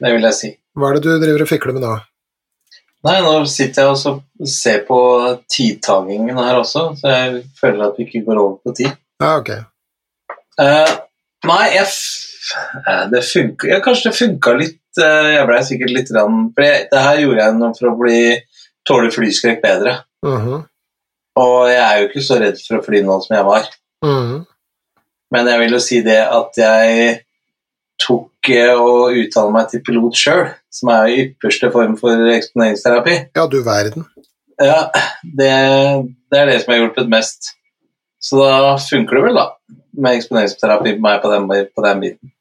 det vil jeg si. Hva er det du driver og fikler med nå? Nei, nå sitter jeg og ser på tidtagingen her også, så jeg føler at vi ikke går over på tid. Ja, ok. Uh, nei, jeg f eh, Det funka Kanskje det funka litt Jeg blei sikkert litt rann, For jeg, det her gjorde jeg noe for å bli tåle flyskrekk bedre. Mhm, Og jeg er jo ikke så redd for å fly nå som jeg var. mhm. Men jeg vil jo si det at jeg tok eh, og uttalte meg til pilot sjøl, som er jo ypperste form for eksponeringsterapi. Ja, du verden. Ja, det, det er det som har hjulpet mest. Så da funker det vel, da, med eksponeringsterapi på meg på den, på den biten.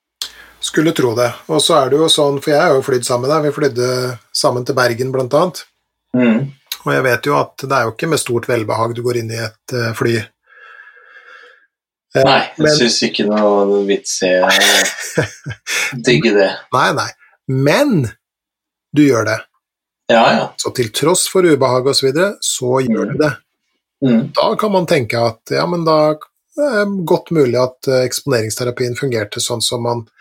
Skulle tro det. Og så er det jo sånn, for jeg har jo flydd sammen med deg, vi flydde sammen til Bergen blant annet. Mm. Og jeg vet jo at det er jo ikke med stort velbehag du går inn i et eh, fly. Eh, Nei, jeg men, syns ikke noe vits i å digge det. nei, nei. Men du gjør det. Ja, ja. Så til tross for ubehag osv., så, videre, så gjør du det. Mm. Da kan man tenke at ja, men da er det godt mulig at eh, eksponeringsterapien fungerte sånn som man eh,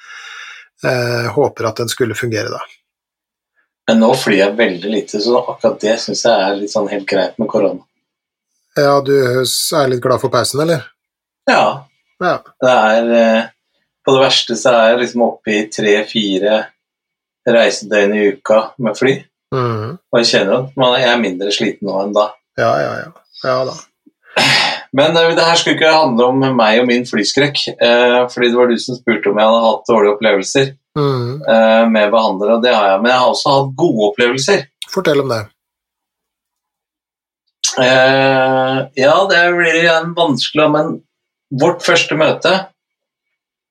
håper at den skulle fungere, da. Men nå flyr jeg veldig lite, så akkurat det syns jeg er litt sånn helt greit med korona. Ja, du er litt glad for pausen, eller? Ja, Ja. det er eh, På det verste så er jeg liksom oppe i tre-fire reisedøgn i uka med fly. Mm. Og jeg kjenner at man, jeg er mindre sliten nå enn da. Ja, ja, ja. Ja da. Men uh, det her skulle ikke handle om meg og min flyskrekk. Uh, fordi det var du som spurte om jeg hadde hatt dårlige opplevelser mm. uh, med behandlere, og det har jeg. Men jeg har også hatt gode opplevelser. Fortell om det. Uh, ja, det blir igjen vanskelig, men vårt første møte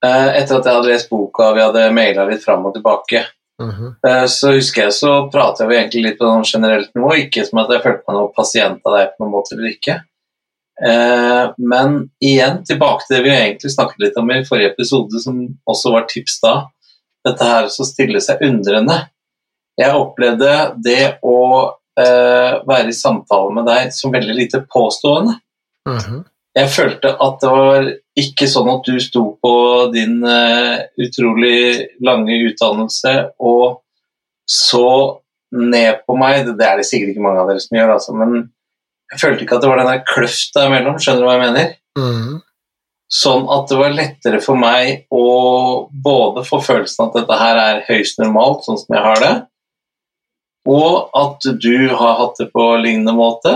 etter at jeg hadde lest boka og vi hadde maila litt fram og tilbake, Mhm. eh, så husker jeg så pratet vi egentlig litt på noe generelt nivå, ikke som at jeg følte meg noen pasient av deg på noen måte eller ikke. Eh, men igjen tilbake til det vi egentlig snakket litt om i forrige episode, som også var tips da. Dette her å stille seg undrende. Jeg opplevde det å eh, være i samtale med deg som veldig lite påstående. Mhm. Jeg følte at det var ikke sånn at du sto på din eh, utrolig lange utdannelse og så ned på meg. Det er det sikkert ikke mange av dere som gjør, altså, men jeg følte ikke at det var den der kløfta imellom. Skjønner du hva jeg mener? Mm. Sånn at det var lettere for meg å både få følelsen at dette her er høyst normalt, sånn som jeg har det, og at du har hatt det på lignende måte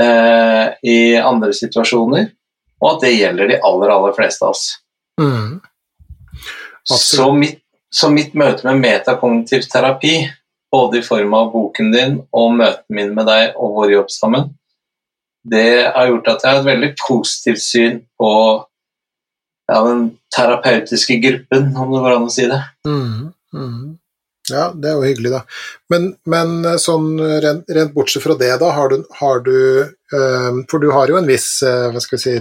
eh, i andre situasjoner, og at det gjelder de aller, aller fleste av oss. Mm. Så mitt, så mitt møte med metakognitiv terapi, både i form av boken din og møtene mine med deg og vår jobb sammen, det har gjort at jeg har et veldig positivt syn på ja, den terapeutiske gruppen, om det går an å si det. Mm, Mhm. Ja, det er jo hyggelig, da. Men, men eh, sånn rent, rent bortsett fra det, da, har du, har du eh, For du har jo en viss, eh, hva skal vi si,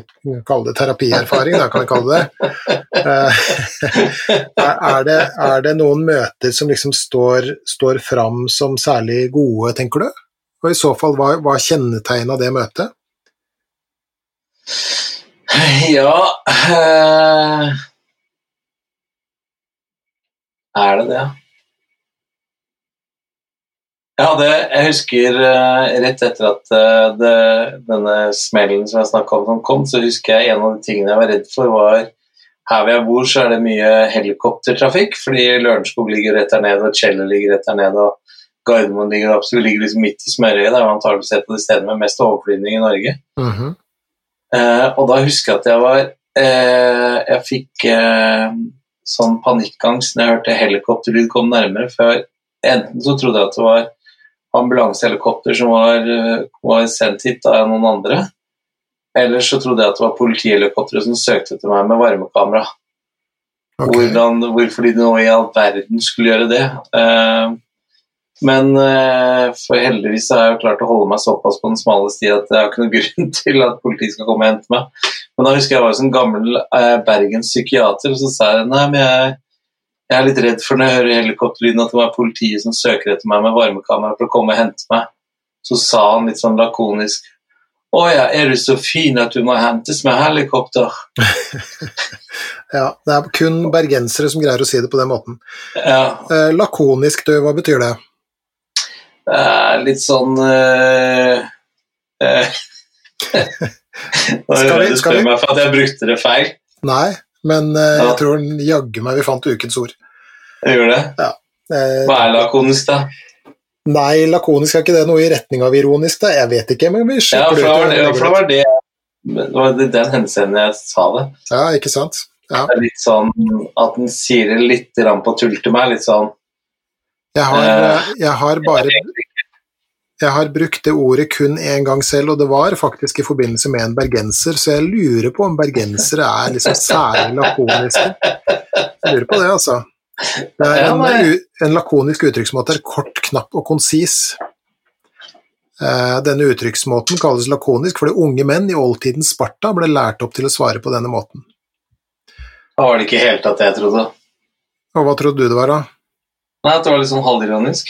kalle det terapierfaring, da, kan vi kalle det. Eh, er, det. Er det noen møter som liksom står, står fram som særlig gode, tenker du? Og i så fall, hva, hva kjennetegna det møtet? Ja eh, Er det det? Jeg det, jeg husker uh, rett etter at uh, det, denne smellen som jeg snakka om, som kom, så husker jeg en av de tingene jeg var redd for, var her hvor jeg bor, så er det mye helikoptertrafikk, fordi Lørenskog ligger rett der nede, og Kjeller ligger rett der nede, og Gardermoen ligger opp, så vi ligger liksom midt i smørøyet. Det er antakeligvis et av de stedene med mest overflyvning i Norge. Mm -hmm. uh, og da husker jeg at jeg var Jeg fikk sånn panikkangst når jeg hørte helikopterlyd komme nærmere. For enten så trodde jeg at det var ambulansehelikopter som var, eh, var sendt hit av noen andre. Ellers så trodde jeg at det var politihelikoptre som søkte etter meg med varmekamera. Okay. Hvordan, hvorfor de nå i all verden skulle gjøre det. Eh, men eh, for heldigvis har jeg jo klart å holde meg såpass på den smale sti at jeg har ikke noen grunn til at politiet skal komme og hente meg. Men da husker jeg jeg var som gammel eh, Bergens psykiater, og så sa jeg nei, men jeg, jeg er litt redd for når jeg hører helikopterlyden at det var politiet som søker etter meg med varmekamera for å komme og hente meg. Så sa han litt sånn lakonisk Å ja, er du så fin at du må hentes med helikopter? Ja, det er kun bergensere som greier å si det på den måten. Ja, Eh, lakonisk, du, hva betyr det? det er litt sånn eh, eh, Nå skal du spør vi- meg for at jeg brukte det feil. Nei, men eh, Ja. jeg tror jaggu meg vi fant ukens ord. Jeg gjør det. Eh, Hva er lakonisk, da? nei, lakonisk er ikke det noe i retning av ironisk, da? Jeg vet ikke, men vi Ja, for det var det, ut. ja, det, var det det var i den henseende jeg sa det. Ja, ikke sant? Ja. Det er litt sånn at den sier det litt på tull til meg. Litt sånn Jeg har, Eh, eh, jeg har bare Jeg har brukt det ordet kun én gang selv, og det var faktisk i forbindelse med en bergenser, så jeg lurer på om bergensere er liksom særlig lakoniske. Jeg lurer på det, altså. Det er en, en lakonisk uttrykksmåte er kort, knapp og konsis. Eh, Denne uttrykksmåten kalles lakonisk fordi unge menn i oldtidens Sparta ble lært opp til å svare på denne måten. Da var det ikke helt at jeg trodde. Og hva trodde du det var, da? Nei, at det var litt sånn halvironisk.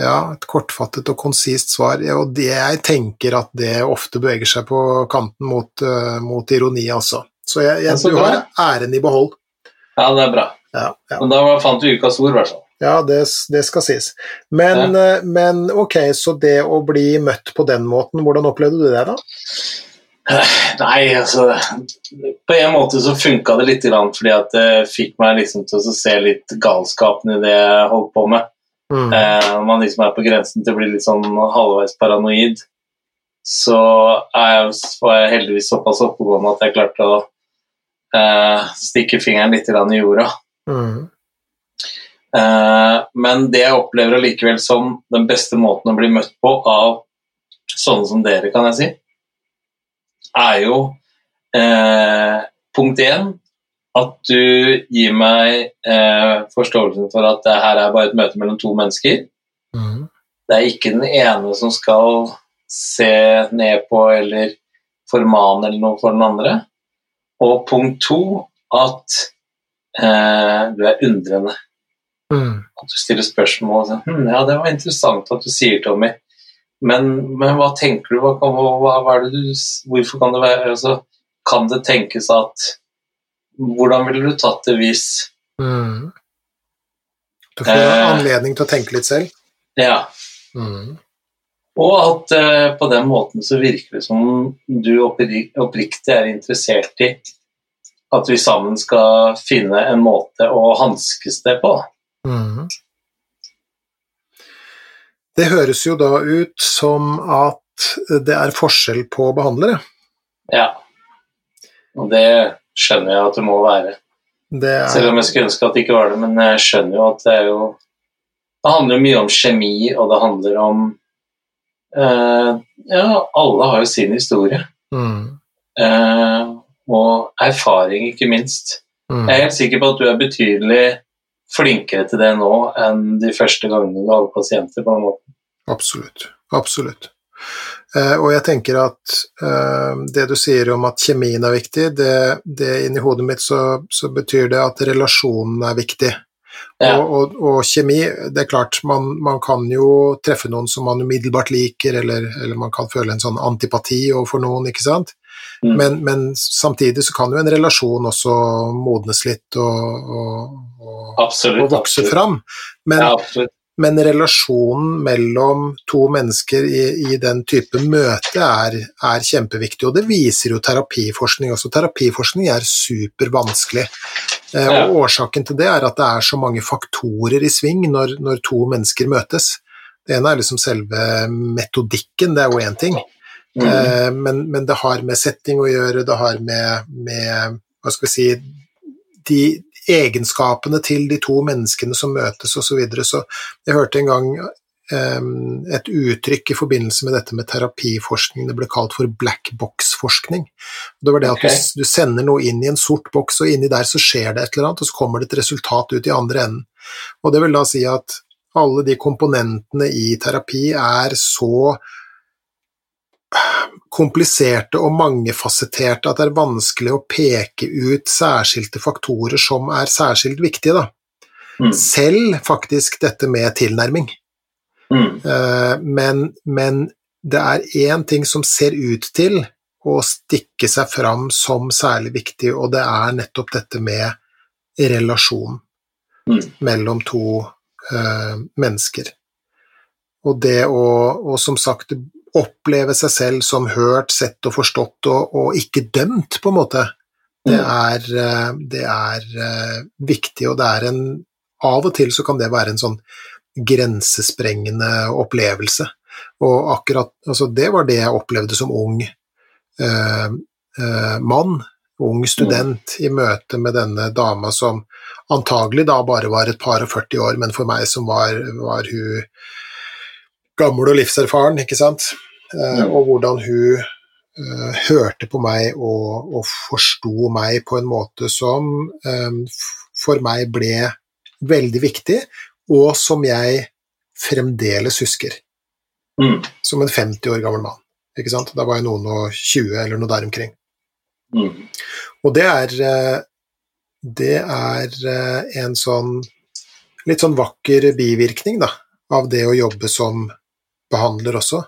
Ja, et kortfattet og konsist svar. Og det jeg tenker at det ofte beveger seg på kanten mot, eh, mot ironi, altså. Så jeg, jeg, du har æren i behold. Ja, det er bra. Ja, ja. Men da fant du ukas ord, i hvert fall. ja det, det skal sies. Men, ja. men ok, så det å bli møtt på den måten, hvordan opplevde du det, da? Nei, altså På en måte så funka det litt, fordi at det fikk meg liksom til å se litt galskapen i det jeg holdt på med. Mm. Eh, Når man liksom er på grensen til å bli litt sånn halvveis paranoid, så er jeg, var jeg heldigvis såpass oppegående at jeg klarte å eh, stikke fingeren litt i jorda. Mm. Eh, men det jeg opplever allikevel som den beste måten å bli møtt på av sånne som dere, kan jeg si, er jo eh, punkt én at du gir meg eh, forståelsen for at det her er bare et møte mellom to mennesker. Mm. Det er ikke den ene som skal se ned på eller formane eller noe for den andre. Og punkt to at eh, du er undrende. Mm. At du stiller spørsmål og sier hm, ja, det var interessant at du sier, Tommy. Men, men hva tenker du? Hva, hva, hva er det du Hvorfor kan det være altså, Kan det tenkes at Hvordan ville du tatt det hvis Mm. Du får Eh. anledning til å tenke litt selv. Ja. Mm. Og at eh, på den måten så virker det som du oppri- oppriktig er interessert i at vi sammen skal finne en måte å hanskes det på. Mm. Det høres jo da ut som at det er forskjell på behandlere. Ja. Og det skjønner jeg at det må være. Det Selv er, om jeg skulle ønske at det ikke var det, men jeg skjønner jo at det er jo Det handler mye om kjemi, og det handler om uh, Ja, alle har jo sin historie. mm. Uh, og erfaring, ikke minst. Mm. Jeg er helt sikker på at du er betydelig flinkere til det nå enn de første gangene du hadde pasienter. på en måte. Absolutt. Absolutt. Eh, og jeg tenker at eh, det du sier om at kjemien er viktig, det, det inni hodet mitt så, så betyr det at relasjonen er viktig. Ja. Og, og, og kjemi, det er klart, man, man kan jo treffe noen som man umiddelbart liker, eller, eller man kan føle en sånn antipati overfor noen, ikke sant? Mm. Men, men samtidig så kan jo en relasjon også modnes litt og, og, Absolutt. vokse absolutt. fram. Men, Ja, absolutt. Men relasjonen mellom to mennesker i, i den type møte er, er kjempeviktig, og det viser jo terapiforskning også. Terapiforskning er supervanskelig. Eh, og årsaken til det er at det er så mange faktorer i sving når, når to mennesker møtes. Det ene er liksom selve metodikken, det er jo én ting. Mm. Eh, men, men det har med setting å gjøre, det har med, med hva skal vi si de egenskapene til de to menneskene som møtes osv. Så, videre. så jeg hørte en gang eh, et uttrykk i forbindelse med dette med terapiforskning, det ble kalt for black box-forskning. Det var det Ok. at du, du sender noe inn i en sort boks, og inni der så skjer det et eller annet, og så kommer det et resultat ut i andre enden. Og det vil da si at alle de komponentene i terapi er så kompliserte og mangefasetterte at det er vanskelig å peke ut særskilte faktorer som er særskilt viktige. Mm. Selv faktisk dette med tilnærming. Mm. Uh, Men, men det er én ting som ser ut til å stikke seg fram som særlig viktig, og det er nettopp dette med relasjon Mm. mellom to uh, mennesker. Og det å, og som sagt, oppleve seg selv som hørt, sett og forstått, og, og ikke dømt, på en måte, det Mm. er, eh, det er eh, viktig, og det er en Av og til så kan det være en sånn grensesprengende opplevelse. Og akkurat altså Det var det jeg opplevde som ung eh, eh, mann, ung student, i møte med denne dama som antagelig da bare var et par og 40 år, men for meg som var, var hun gammel og livserfaren, ikke sant? Eh, og hvordan hun eh, hørte på meg og, og forsto meg på en måte som eh, for meg ble veldig viktig, og som jeg fremdeles husker Mm. som en 50 år gammel mann. Ikke sant? Da var jeg noen og 20 eller noe der omkring. Mm. Og det er eh, Det er eh, en sånn litt sånn vakker bivirkning da, av det å jobbe som behandler også.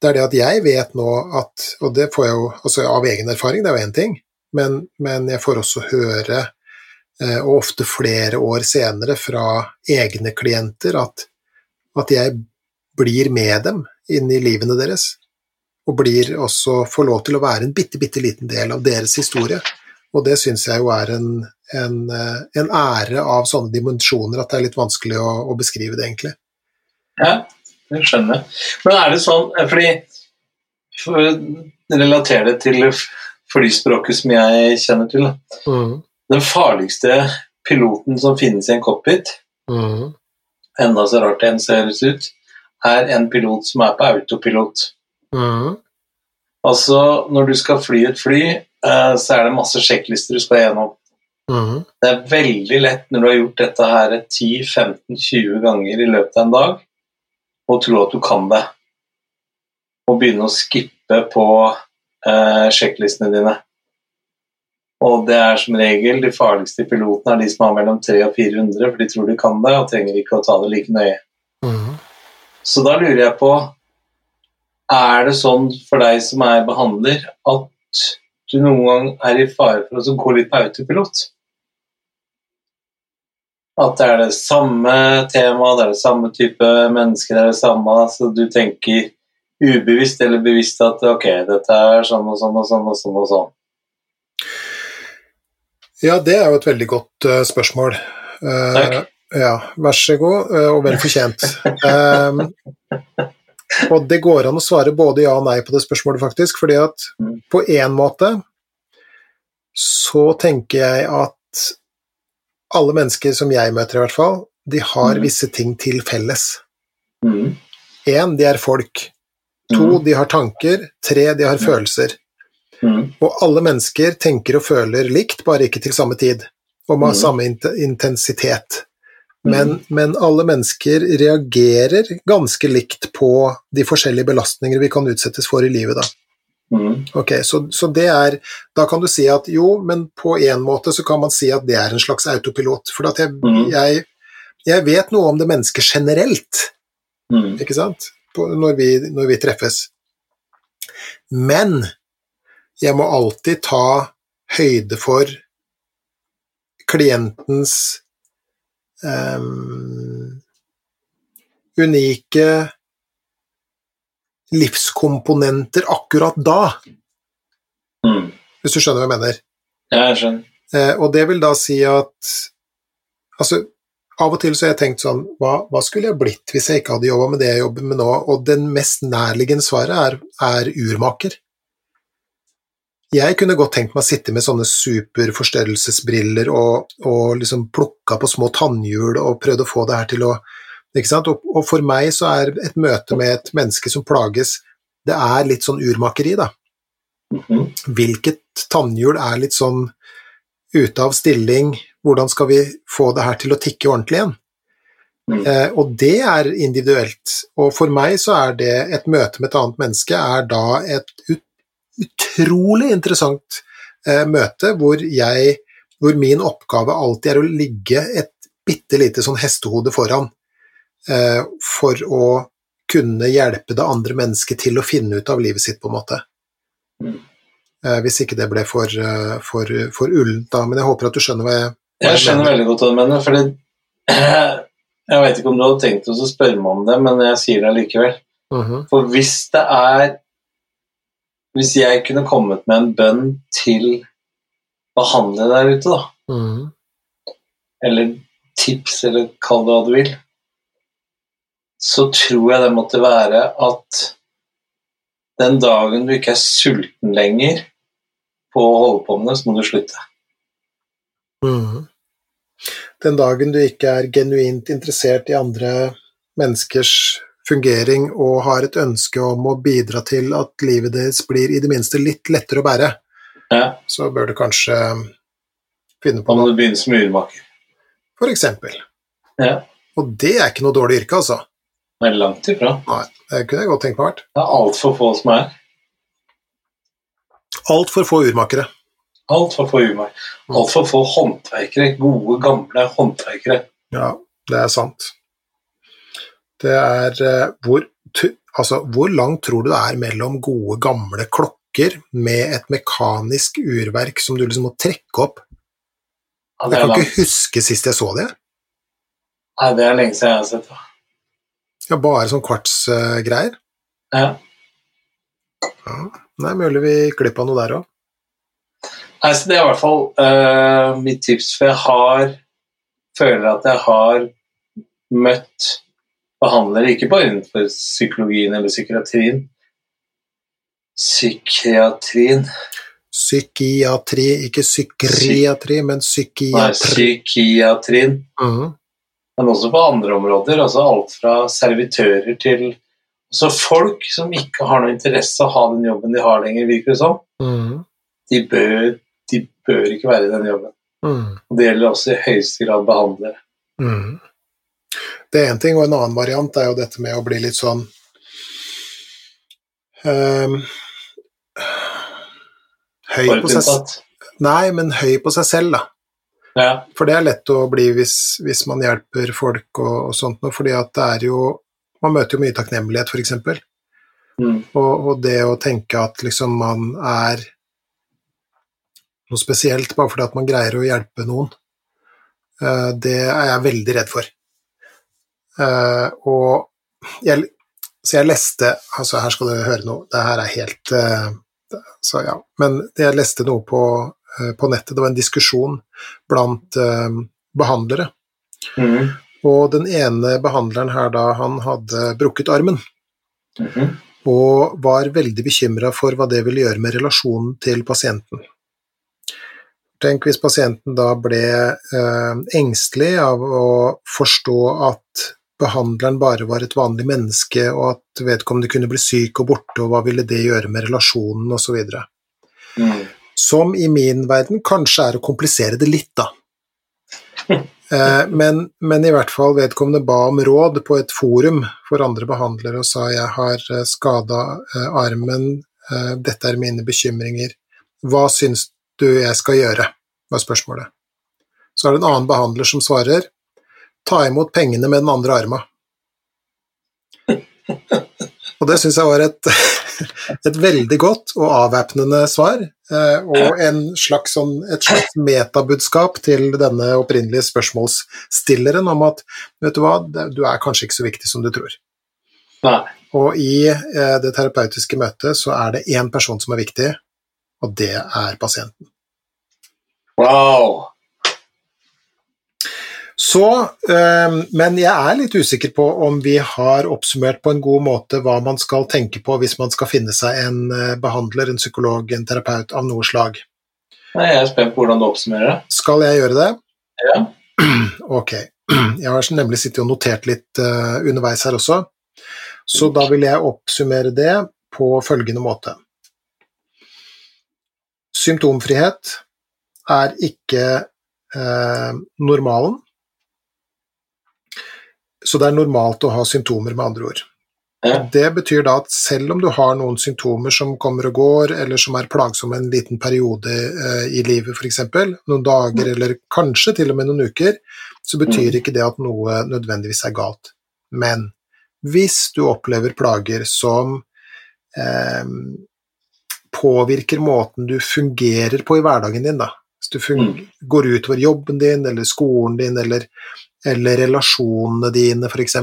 Det er det at jeg vet nå at Og det får jeg jo altså av egen erfaring, det er jo én ting, men, men jeg får også høre, eh, og ofte flere år senere, fra egne klienter at, at jeg blir med dem inn i livene deres og blir også får lov til å være en bitte, bitte liten del av deres historie. Og det syns jeg jo er en, en, eh, en ære av sånne dimensjoner at det er litt vanskelig å, å beskrive det, egentlig. Ja, det skjønner jeg. Men er det sånn eh, Fordi for Relater det til flyspråket som jeg kjenner til. da. Den farligste piloten som finnes i en cockpit, Mm. enda så rart det enn ser ut, er en pilot som er på autopilot. Mm. Altså, når du skal fly et fly, eh, så er det masse sjekklister du skal gjennom. Mm. Det er veldig lett når du har gjort dette her 10-15-20 ganger i løpet av en dag, å tro at du kan det. Og begynne å skippe på eh, sjekklistene dine. Og det er som regel de farligste pilotene er de som har mellom 300 og 400, for de tror de kan det og trenger ikke å ta det like nøye. Mm. Så da lurer jeg på Er det sånn for deg som er behandler, at du noen gang er i fare for å gå litt på autopilot? At det er det samme tema, det er det samme type mennesker, det er det samme Så du tenker ubevisst eller bevisst at ok, dette er sånn og sånn og sånn og sånn. og sånn. Ja, det er jo et veldig godt uh, spørsmål. Uh, Takk. ja, vær så god, eh, og vel fortjent. Um, og det går an å svare både ja og nei på det spørsmålet, faktisk, fordi at Mm. på én måte så tenker jeg at alle mennesker som jeg møter, i hvert fall, de har Mm. visse ting til felles. Mm. Én, de er folk. To, de har tanker. Tre, de har følelser. Mm. Og alle mennesker tenker og føler likt, bare ikke til samme tid, og med samme int- intensitet. Men, men alle mennesker reagerer ganske likt på de forskjellige belastninger vi kan utsettes for i livet. Da. Mm. Ok, så, så det er Da kan du si at jo, men på en måte så kan man si at det er en slags autopilot. For at jeg, mm. jeg, jeg vet noe om det mennesket generelt, Mm. ikke sant, på, når, vi, når vi treffes. Men jeg må alltid ta høyde for klientens um, unike livskomponenter akkurat da, Mm. hvis du skjønner hva jeg mener. Ja, jeg skjønner. Eh, og det vil da si at Altså, av og til så har jeg tenkt sånn hva, hva skulle jeg blitt hvis jeg ikke hadde jobba med det jeg jobber med nå? Og den mest nærliggende svaret er, er urmaker. Jeg kunne godt tenkt meg å sitte med sånne superforstørrelsesbriller og, og liksom plukka på små tannhjul og prøvd å få det her til å? Og, og for meg så er et møte med et menneske som plages, det er litt sånn urmakeri, da Mhm. hvilket tannhjul er litt sånn ute av stilling, hvordan skal vi få det her til å tikke ordentlig igjen? Mm. Eh, og det er individuelt, og for meg så er det et møte med et annet menneske er da et ut, utrolig interessant eh, møte hvor jeg, hvor min oppgave alltid er å ligge et bitte lite sånn hestehode foran for å kunne hjelpe det andre mennesket til å finne ut av livet sitt, på en måte. Mm. Eh, hvis ikke det ble for, eh, for, for ullent, da. Men jeg håper at du skjønner hva jeg, hva Jeg skjønner veldig godt hva du mener, fordi Jeg vet ikke om du hadde tenkt oss å spørre meg om det, men jeg sier det likevel. -hmm. For hvis det er Hvis jeg kunne kommet med en bønn til behandlere der ute, da, Mhm. eller tips, eller kall det hva du vil, så tror jeg det måtte være at den dagen du ikke er sulten lenger på å holde på med det, så må du slutte. Mm. Den dagen du ikke er genuint interessert i andre menneskers fungering og har et ønske om å bidra til at livet deres blir i det minste litt lettere å bære, Ja, så bør du kanskje finne på må noe, du begynne som urmaker. for eksempel. Ja, Og det er ikke noe dårlig yrke, altså. Men langt ifra. Nei, det kunne jeg godt tenkt meg vært. Det er altfor få som er. Altfor få urmakere. Altfor få urmakere. Altfor få håndverkere. Gode, gamle håndverkere. Ja, det er sant. Det er eh, hvor, altså, hvor langt tror du det er mellom gode, gamle klokker med et mekanisk urverk som du liksom må trekke opp? Ja, Jeg kan langt. ikke huske sist jeg så det. Nei, det er lenge siden jeg har sett det. Ja, bare sånn kvartsgreier. Ja. Nei, mulig vi gikk glipp av noe der òg. Nei, så det er i hvert fall uh, mitt tips, for jeg har føler at jeg har møtt behandlere, ikke bare innenfor psykologien eller psykiatrien, psykiatrien, Psykiatri, ikke psykiatri, men nei, psykiatrien. psykiatrien, Mhm. Men også på andre områder, altså alt fra servitører til så folk som ikke har noe interesse av å ha den jobben de har lenger, virker det som, Mm. de bør, de bør ikke være i den jobben. Mm. Og det gjelder også i høyeste grad behandlere. Mm. Det er én ting, og en annen variant er jo dette med å bli litt sånn um, høy på seg Nei, men høy på seg selv, da. Ja. For det er lett å bli hvis, hvis man hjelper folk og, og sånt noe, fordi at det er jo Man møter jo mye takknemlighet, f.eks. Mm. Og, og det å tenke at liksom man er noe spesielt bare fordi at man greier å hjelpe noen, eh, det er jeg veldig redd for. Eh, og jeg, så jeg leste Altså, her skal du høre noe, det her er helt eh, Så ja. Men jeg leste noe på, på nettet, det var en diskusjon blant eh, behandlere. Mm. Og den ene behandleren her da, han hadde brukket armen Mhm. og var veldig bekymra for hva det ville gjøre med relasjonen til pasienten. Tenk hvis pasienten da ble eh, engstelig av å forstå at behandleren bare var et vanlig menneske, og at vedkommende kunne bli syk og borte, og hva ville det gjøre med relasjonen, osv. Mhm. Som i min verden kanskje er å komplisere det litt, da. Eh, men, men i hvert fall vedkommende ba om råd på et forum for andre behandlere og sa jeg har skada armen, eh, dette er mine bekymringer, hva syns du jeg skal gjøre, var spørsmålet. Så er det en annen behandler som svarer, ta imot pengene med den andre arma. Og det syns jeg var et, et veldig godt og avvæpnende svar, eh, og en slags sånn, et slags metabudskap til denne opprinnelige spørsmålsstilleren om at vet du hva, du er kanskje ikke så viktig som du tror. Nei. Og i eh, det terapeutiske møtet så er det én person som er viktig, og det er pasienten. Wow. Så, eh, men jeg er litt usikker på om vi har oppsummert på en god måte hva man skal tenke på hvis man skal finne seg en eh, behandler, en psykolog, en terapeut av noe slag. Nei, Jeg er spent på hvordan du oppsummerer det. Skal jeg gjøre det? Ja. Ok. Jeg har nemlig sittet og notert litt eh, underveis her også, så da vil jeg oppsummere det på følgende måte. Symptomfrihet er ikke eh, normalen, så det er normalt å ha symptomer, med andre ord. Ja. Det betyr da at selv om du har noen symptomer som kommer og går, eller som er plagsomme en liten periode eh, i livet f.eks., noen dager eller kanskje til og med noen uker, så betyr Mm. ikke det at noe nødvendigvis er galt. Men hvis du opplever plager som eh, påvirker måten du fungerer på i hverdagen din, da. Hvis du Mm. går utover jobben din, eller skolen din, eller, eller relasjonene dine, f.eks.,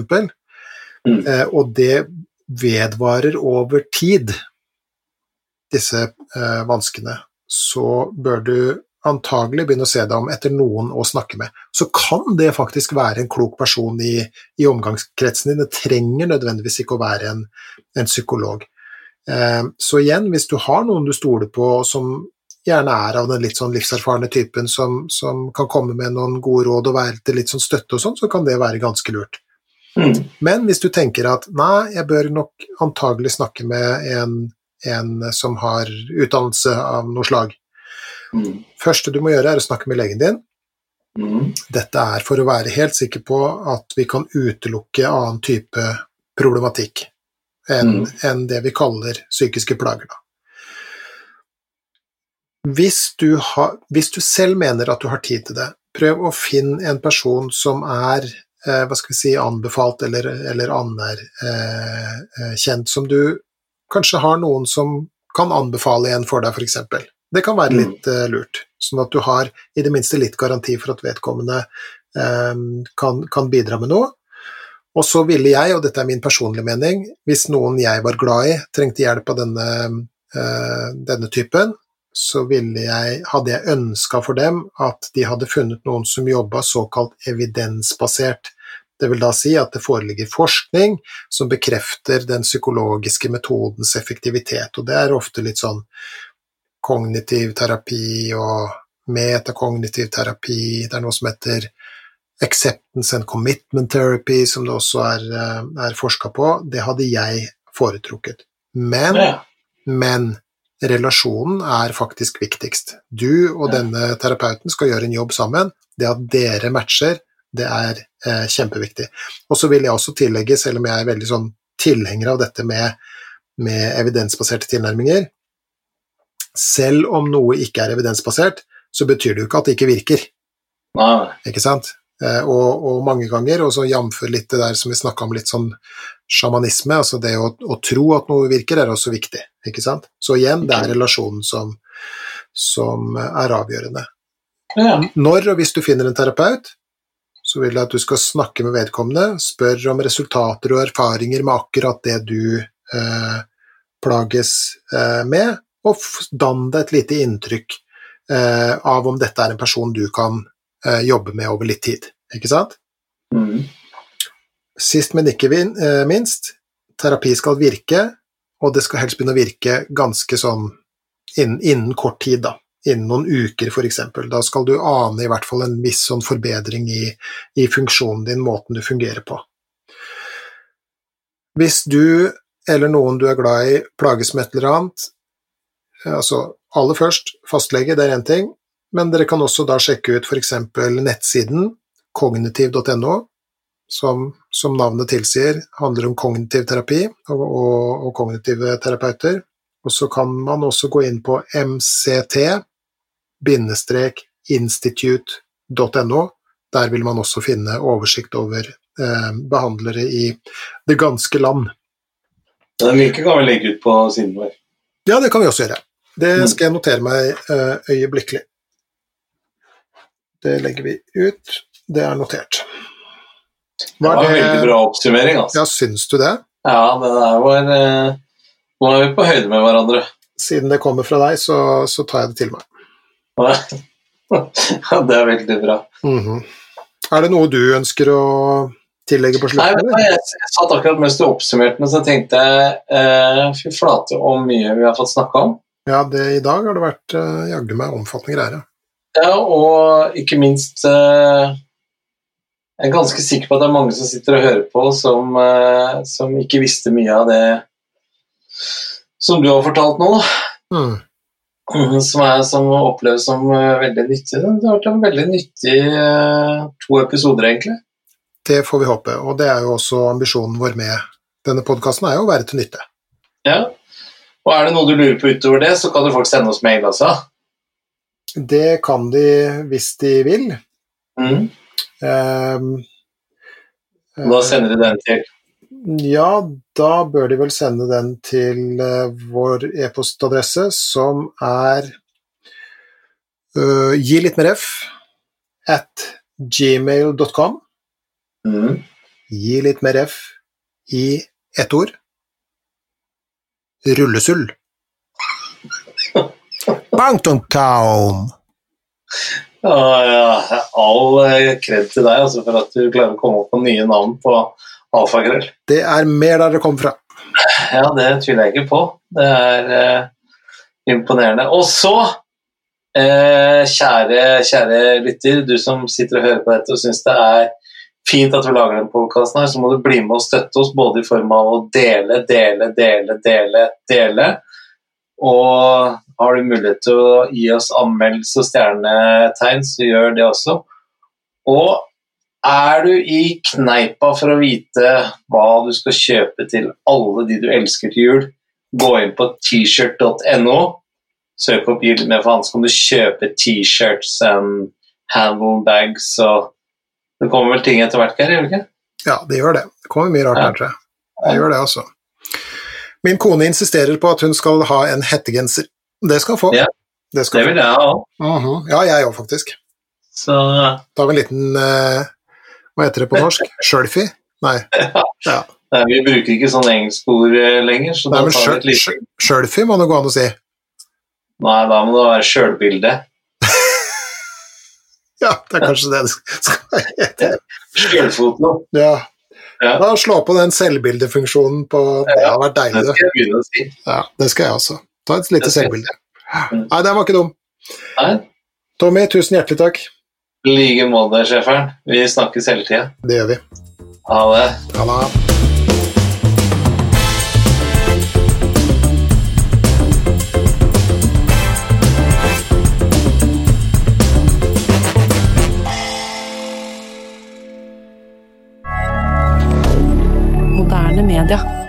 Mm. eh, og det vedvarer over tid, disse eh, vanskene, så bør du antagelig begynne å se deg om etter noen å snakke med. Så kan det faktisk være en klok person i, i omgangskretsen din. Det trenger nødvendigvis ikke å være en, en psykolog. Eh, så igjen, hvis du har noen du stoler på som gjerne er av den litt sånn livserfarne typen som, som kan komme med noen gode råd og være til litt sånn støtte og sånn, så kan det være ganske lurt. Mm. Men hvis du tenker at nei, jeg bør nok antagelig snakke med en, en som har utdannelse av noe slag. Mm. første du må gjøre, er å snakke med legen din. Mm. Dette er for å være helt sikker på at vi kan utelukke annen type problematikk enn Mm. enn det vi kaller psykiske plager. Da. Hvis, du har, hvis du selv mener at du har tid til det, prøv å finne en person som er eh, hva skal vi si, anbefalt eller, eller anerkjent, som du kanskje har noen som kan anbefale en for deg, f.eks. Det kan være Mm. litt eh, lurt, sånn at du har i det minste litt garanti for at vedkommende eh, kan, kan bidra med noe. Og så ville jeg, og dette er min personlige mening, hvis noen jeg var glad i, trengte hjelp av denne, eh, denne typen, så ville jeg, hadde jeg ønska for dem at de hadde funnet noen som jobba såkalt evidensbasert. Det vil da si at det foreligger forskning som bekrefter den psykologiske metodens effektivitet, og det er ofte litt sånn kognitiv terapi og metakognitiv terapi, det er noe som heter acceptance and commitment therapy, som det også er, eh, er forska på, det hadde jeg foretrukket. Men, men relasjonen er faktisk viktigst. Du og denne terapeuten skal gjøre en jobb sammen. Det at dere matcher, det er eh, kjempeviktig. Og så vil jeg også tillegge, selv om jeg er veldig sånn tilhenger av dette med med evidensbaserte tilnærminger. Selv om noe ikke er evidensbasert, så betyr det jo ikke at det ikke virker. Nei. Ikke sant? Eh, og, og mange ganger, og så jf. litt det der som vi snakka om, litt sånn sjamanisme, altså det å, å, tro at noe virker, er også viktig. Ikke sant? Så igjen, det er relasjonen som, som er avgjørende. Ja. Når og hvis du finner en terapeut, så vil jeg at du skal snakke med vedkommende, spør om resultater og erfaringer med akkurat det du eh, plages eh, med, og dann deg et lite inntrykk eh, av om dette er en person du kan eh, jobbe med over litt tid. Ikke sant? Mm. Sist, men ikke eh, minst, terapi skal virke, og det skal helst begynne å virke ganske sånn innen, innen kort tid, da. Innen noen uker, f.eks. Da skal du ane i hvert fall en viss sånn forbedring i, i funksjonen din, måten du fungerer på. Hvis du eller noen du er glad i, plages med et eller annet, eh, altså aller først fastlege, det er én ting, men dere kan også da sjekke ut f.eks. nettsiden kognitiv.no, som, som navnet tilsier, handler om kognitiv terapi og, og, og kognitive terapeuter. Og så kan man også gå inn på mct-institute.no. Der vil man også finne oversikt over eh, behandlere i det ganske land. Den linken kan vi legge ut på siden vår. Ja, det kan vi også gjøre. Det Mm. skal jeg notere meg eh, øyeblikkelig. Det legger vi ut. Det er notert. Det var en veldig bra oppsummering. Altså. Ja, syns du det? Ja, det der var Nå er vi på høyde med hverandre. Siden det kommer fra deg, så, så tar jeg det til meg. Ja, det er veldig bra. Mhm. Er det noe du ønsker å tillegge på Nei, slutten? eller? jeg, jeg satt akkurat mens du oppsummerte, men så tenkte jeg eh, fy flate hvor mye vi har fått snakka om. Ja, det, i dag har det vært eh, jaggu meg omfattende greier. ja. Ja, og ikke minst eh, Jeg er ganske sikker på at det er mange som sitter og hører på, som, eh, som ikke visste mye av det som du har fortalt nå. Mm. Mhm, Som, er, som oppleves som eh, veldig nyttig. Det har vært en veldig nyttig eh, to episoder, egentlig. Det får vi håpe, og det er jo også ambisjonen vår med denne podkasten, er jo å være til nytte. Ja. Og er det noe du lurer på utover det, så kan du folk sende oss mail også. Det kan de hvis de vil. Mhm. Ehm, Da sender du den til Ja, da bør de vel sende den til eh, vår e-postadresse, som er uh, gi litt mer f at gmail.com. Mm. Gi litt mer f i ett ord. Rullesull. Bangtongtown. All eh, kred til deg altså, for at du klarer å komme opp med nye navn på alfakrøll. Det er mer der det kommer fra. Ja, det tviler jeg ikke på. Det er eh, imponerende. Og så, eh, kjære, kjære lytter, du som sitter og hører på dette og syns det er fint at vi lager den podkasten her, så må du bli med og støtte oss både i form av å dele, dele, dele, dele, dele. Og har du mulighet til å gi oss anmeldelse og stjernetegn, så gjør det også. Og er du i kneipa for å vite hva du skal kjøpe til alle de du elsker til jul, gå inn på t-shirt.no, søk opp Gild med faen, så kan du kjøpe t-shirts and handlebags og Det kommer vel ting etter hvert, Geir? gjør det ikke? Ja, det gjør det. Det kommer mye rart Ja. kanskje. Det gjør det, altså. Min kone insisterer på at hun skal ha en hettegenser. Det skal få. Ja. Det skal Det få. vil jeg. Mhm. Ja, jeg òg, faktisk. Så vi en liten uh, Hva heter det på norsk? Sjølfi? Nei. Ja. nei, vi bruker ikke sånne engelskord ord lenger, så Nei, men tar vi et lite må det gå an å si. Nei, da må det være sjølbilde. Ja, det er kanskje det det skal hete. Sjølfoto. Ja. Ja. Da slå på den selvbildefunksjonen på Det har vært deilig, det. skal jeg begynne å si. Ja, det skal jeg også. Ta et lite selvbilde. Nei, den var ikke dum. Nei. Tommy, tusen hjertelig takk. I like måte, sjeferen. Vi snakkes hele tida. Det gjør vi. Ha det. Ha det. D'accord.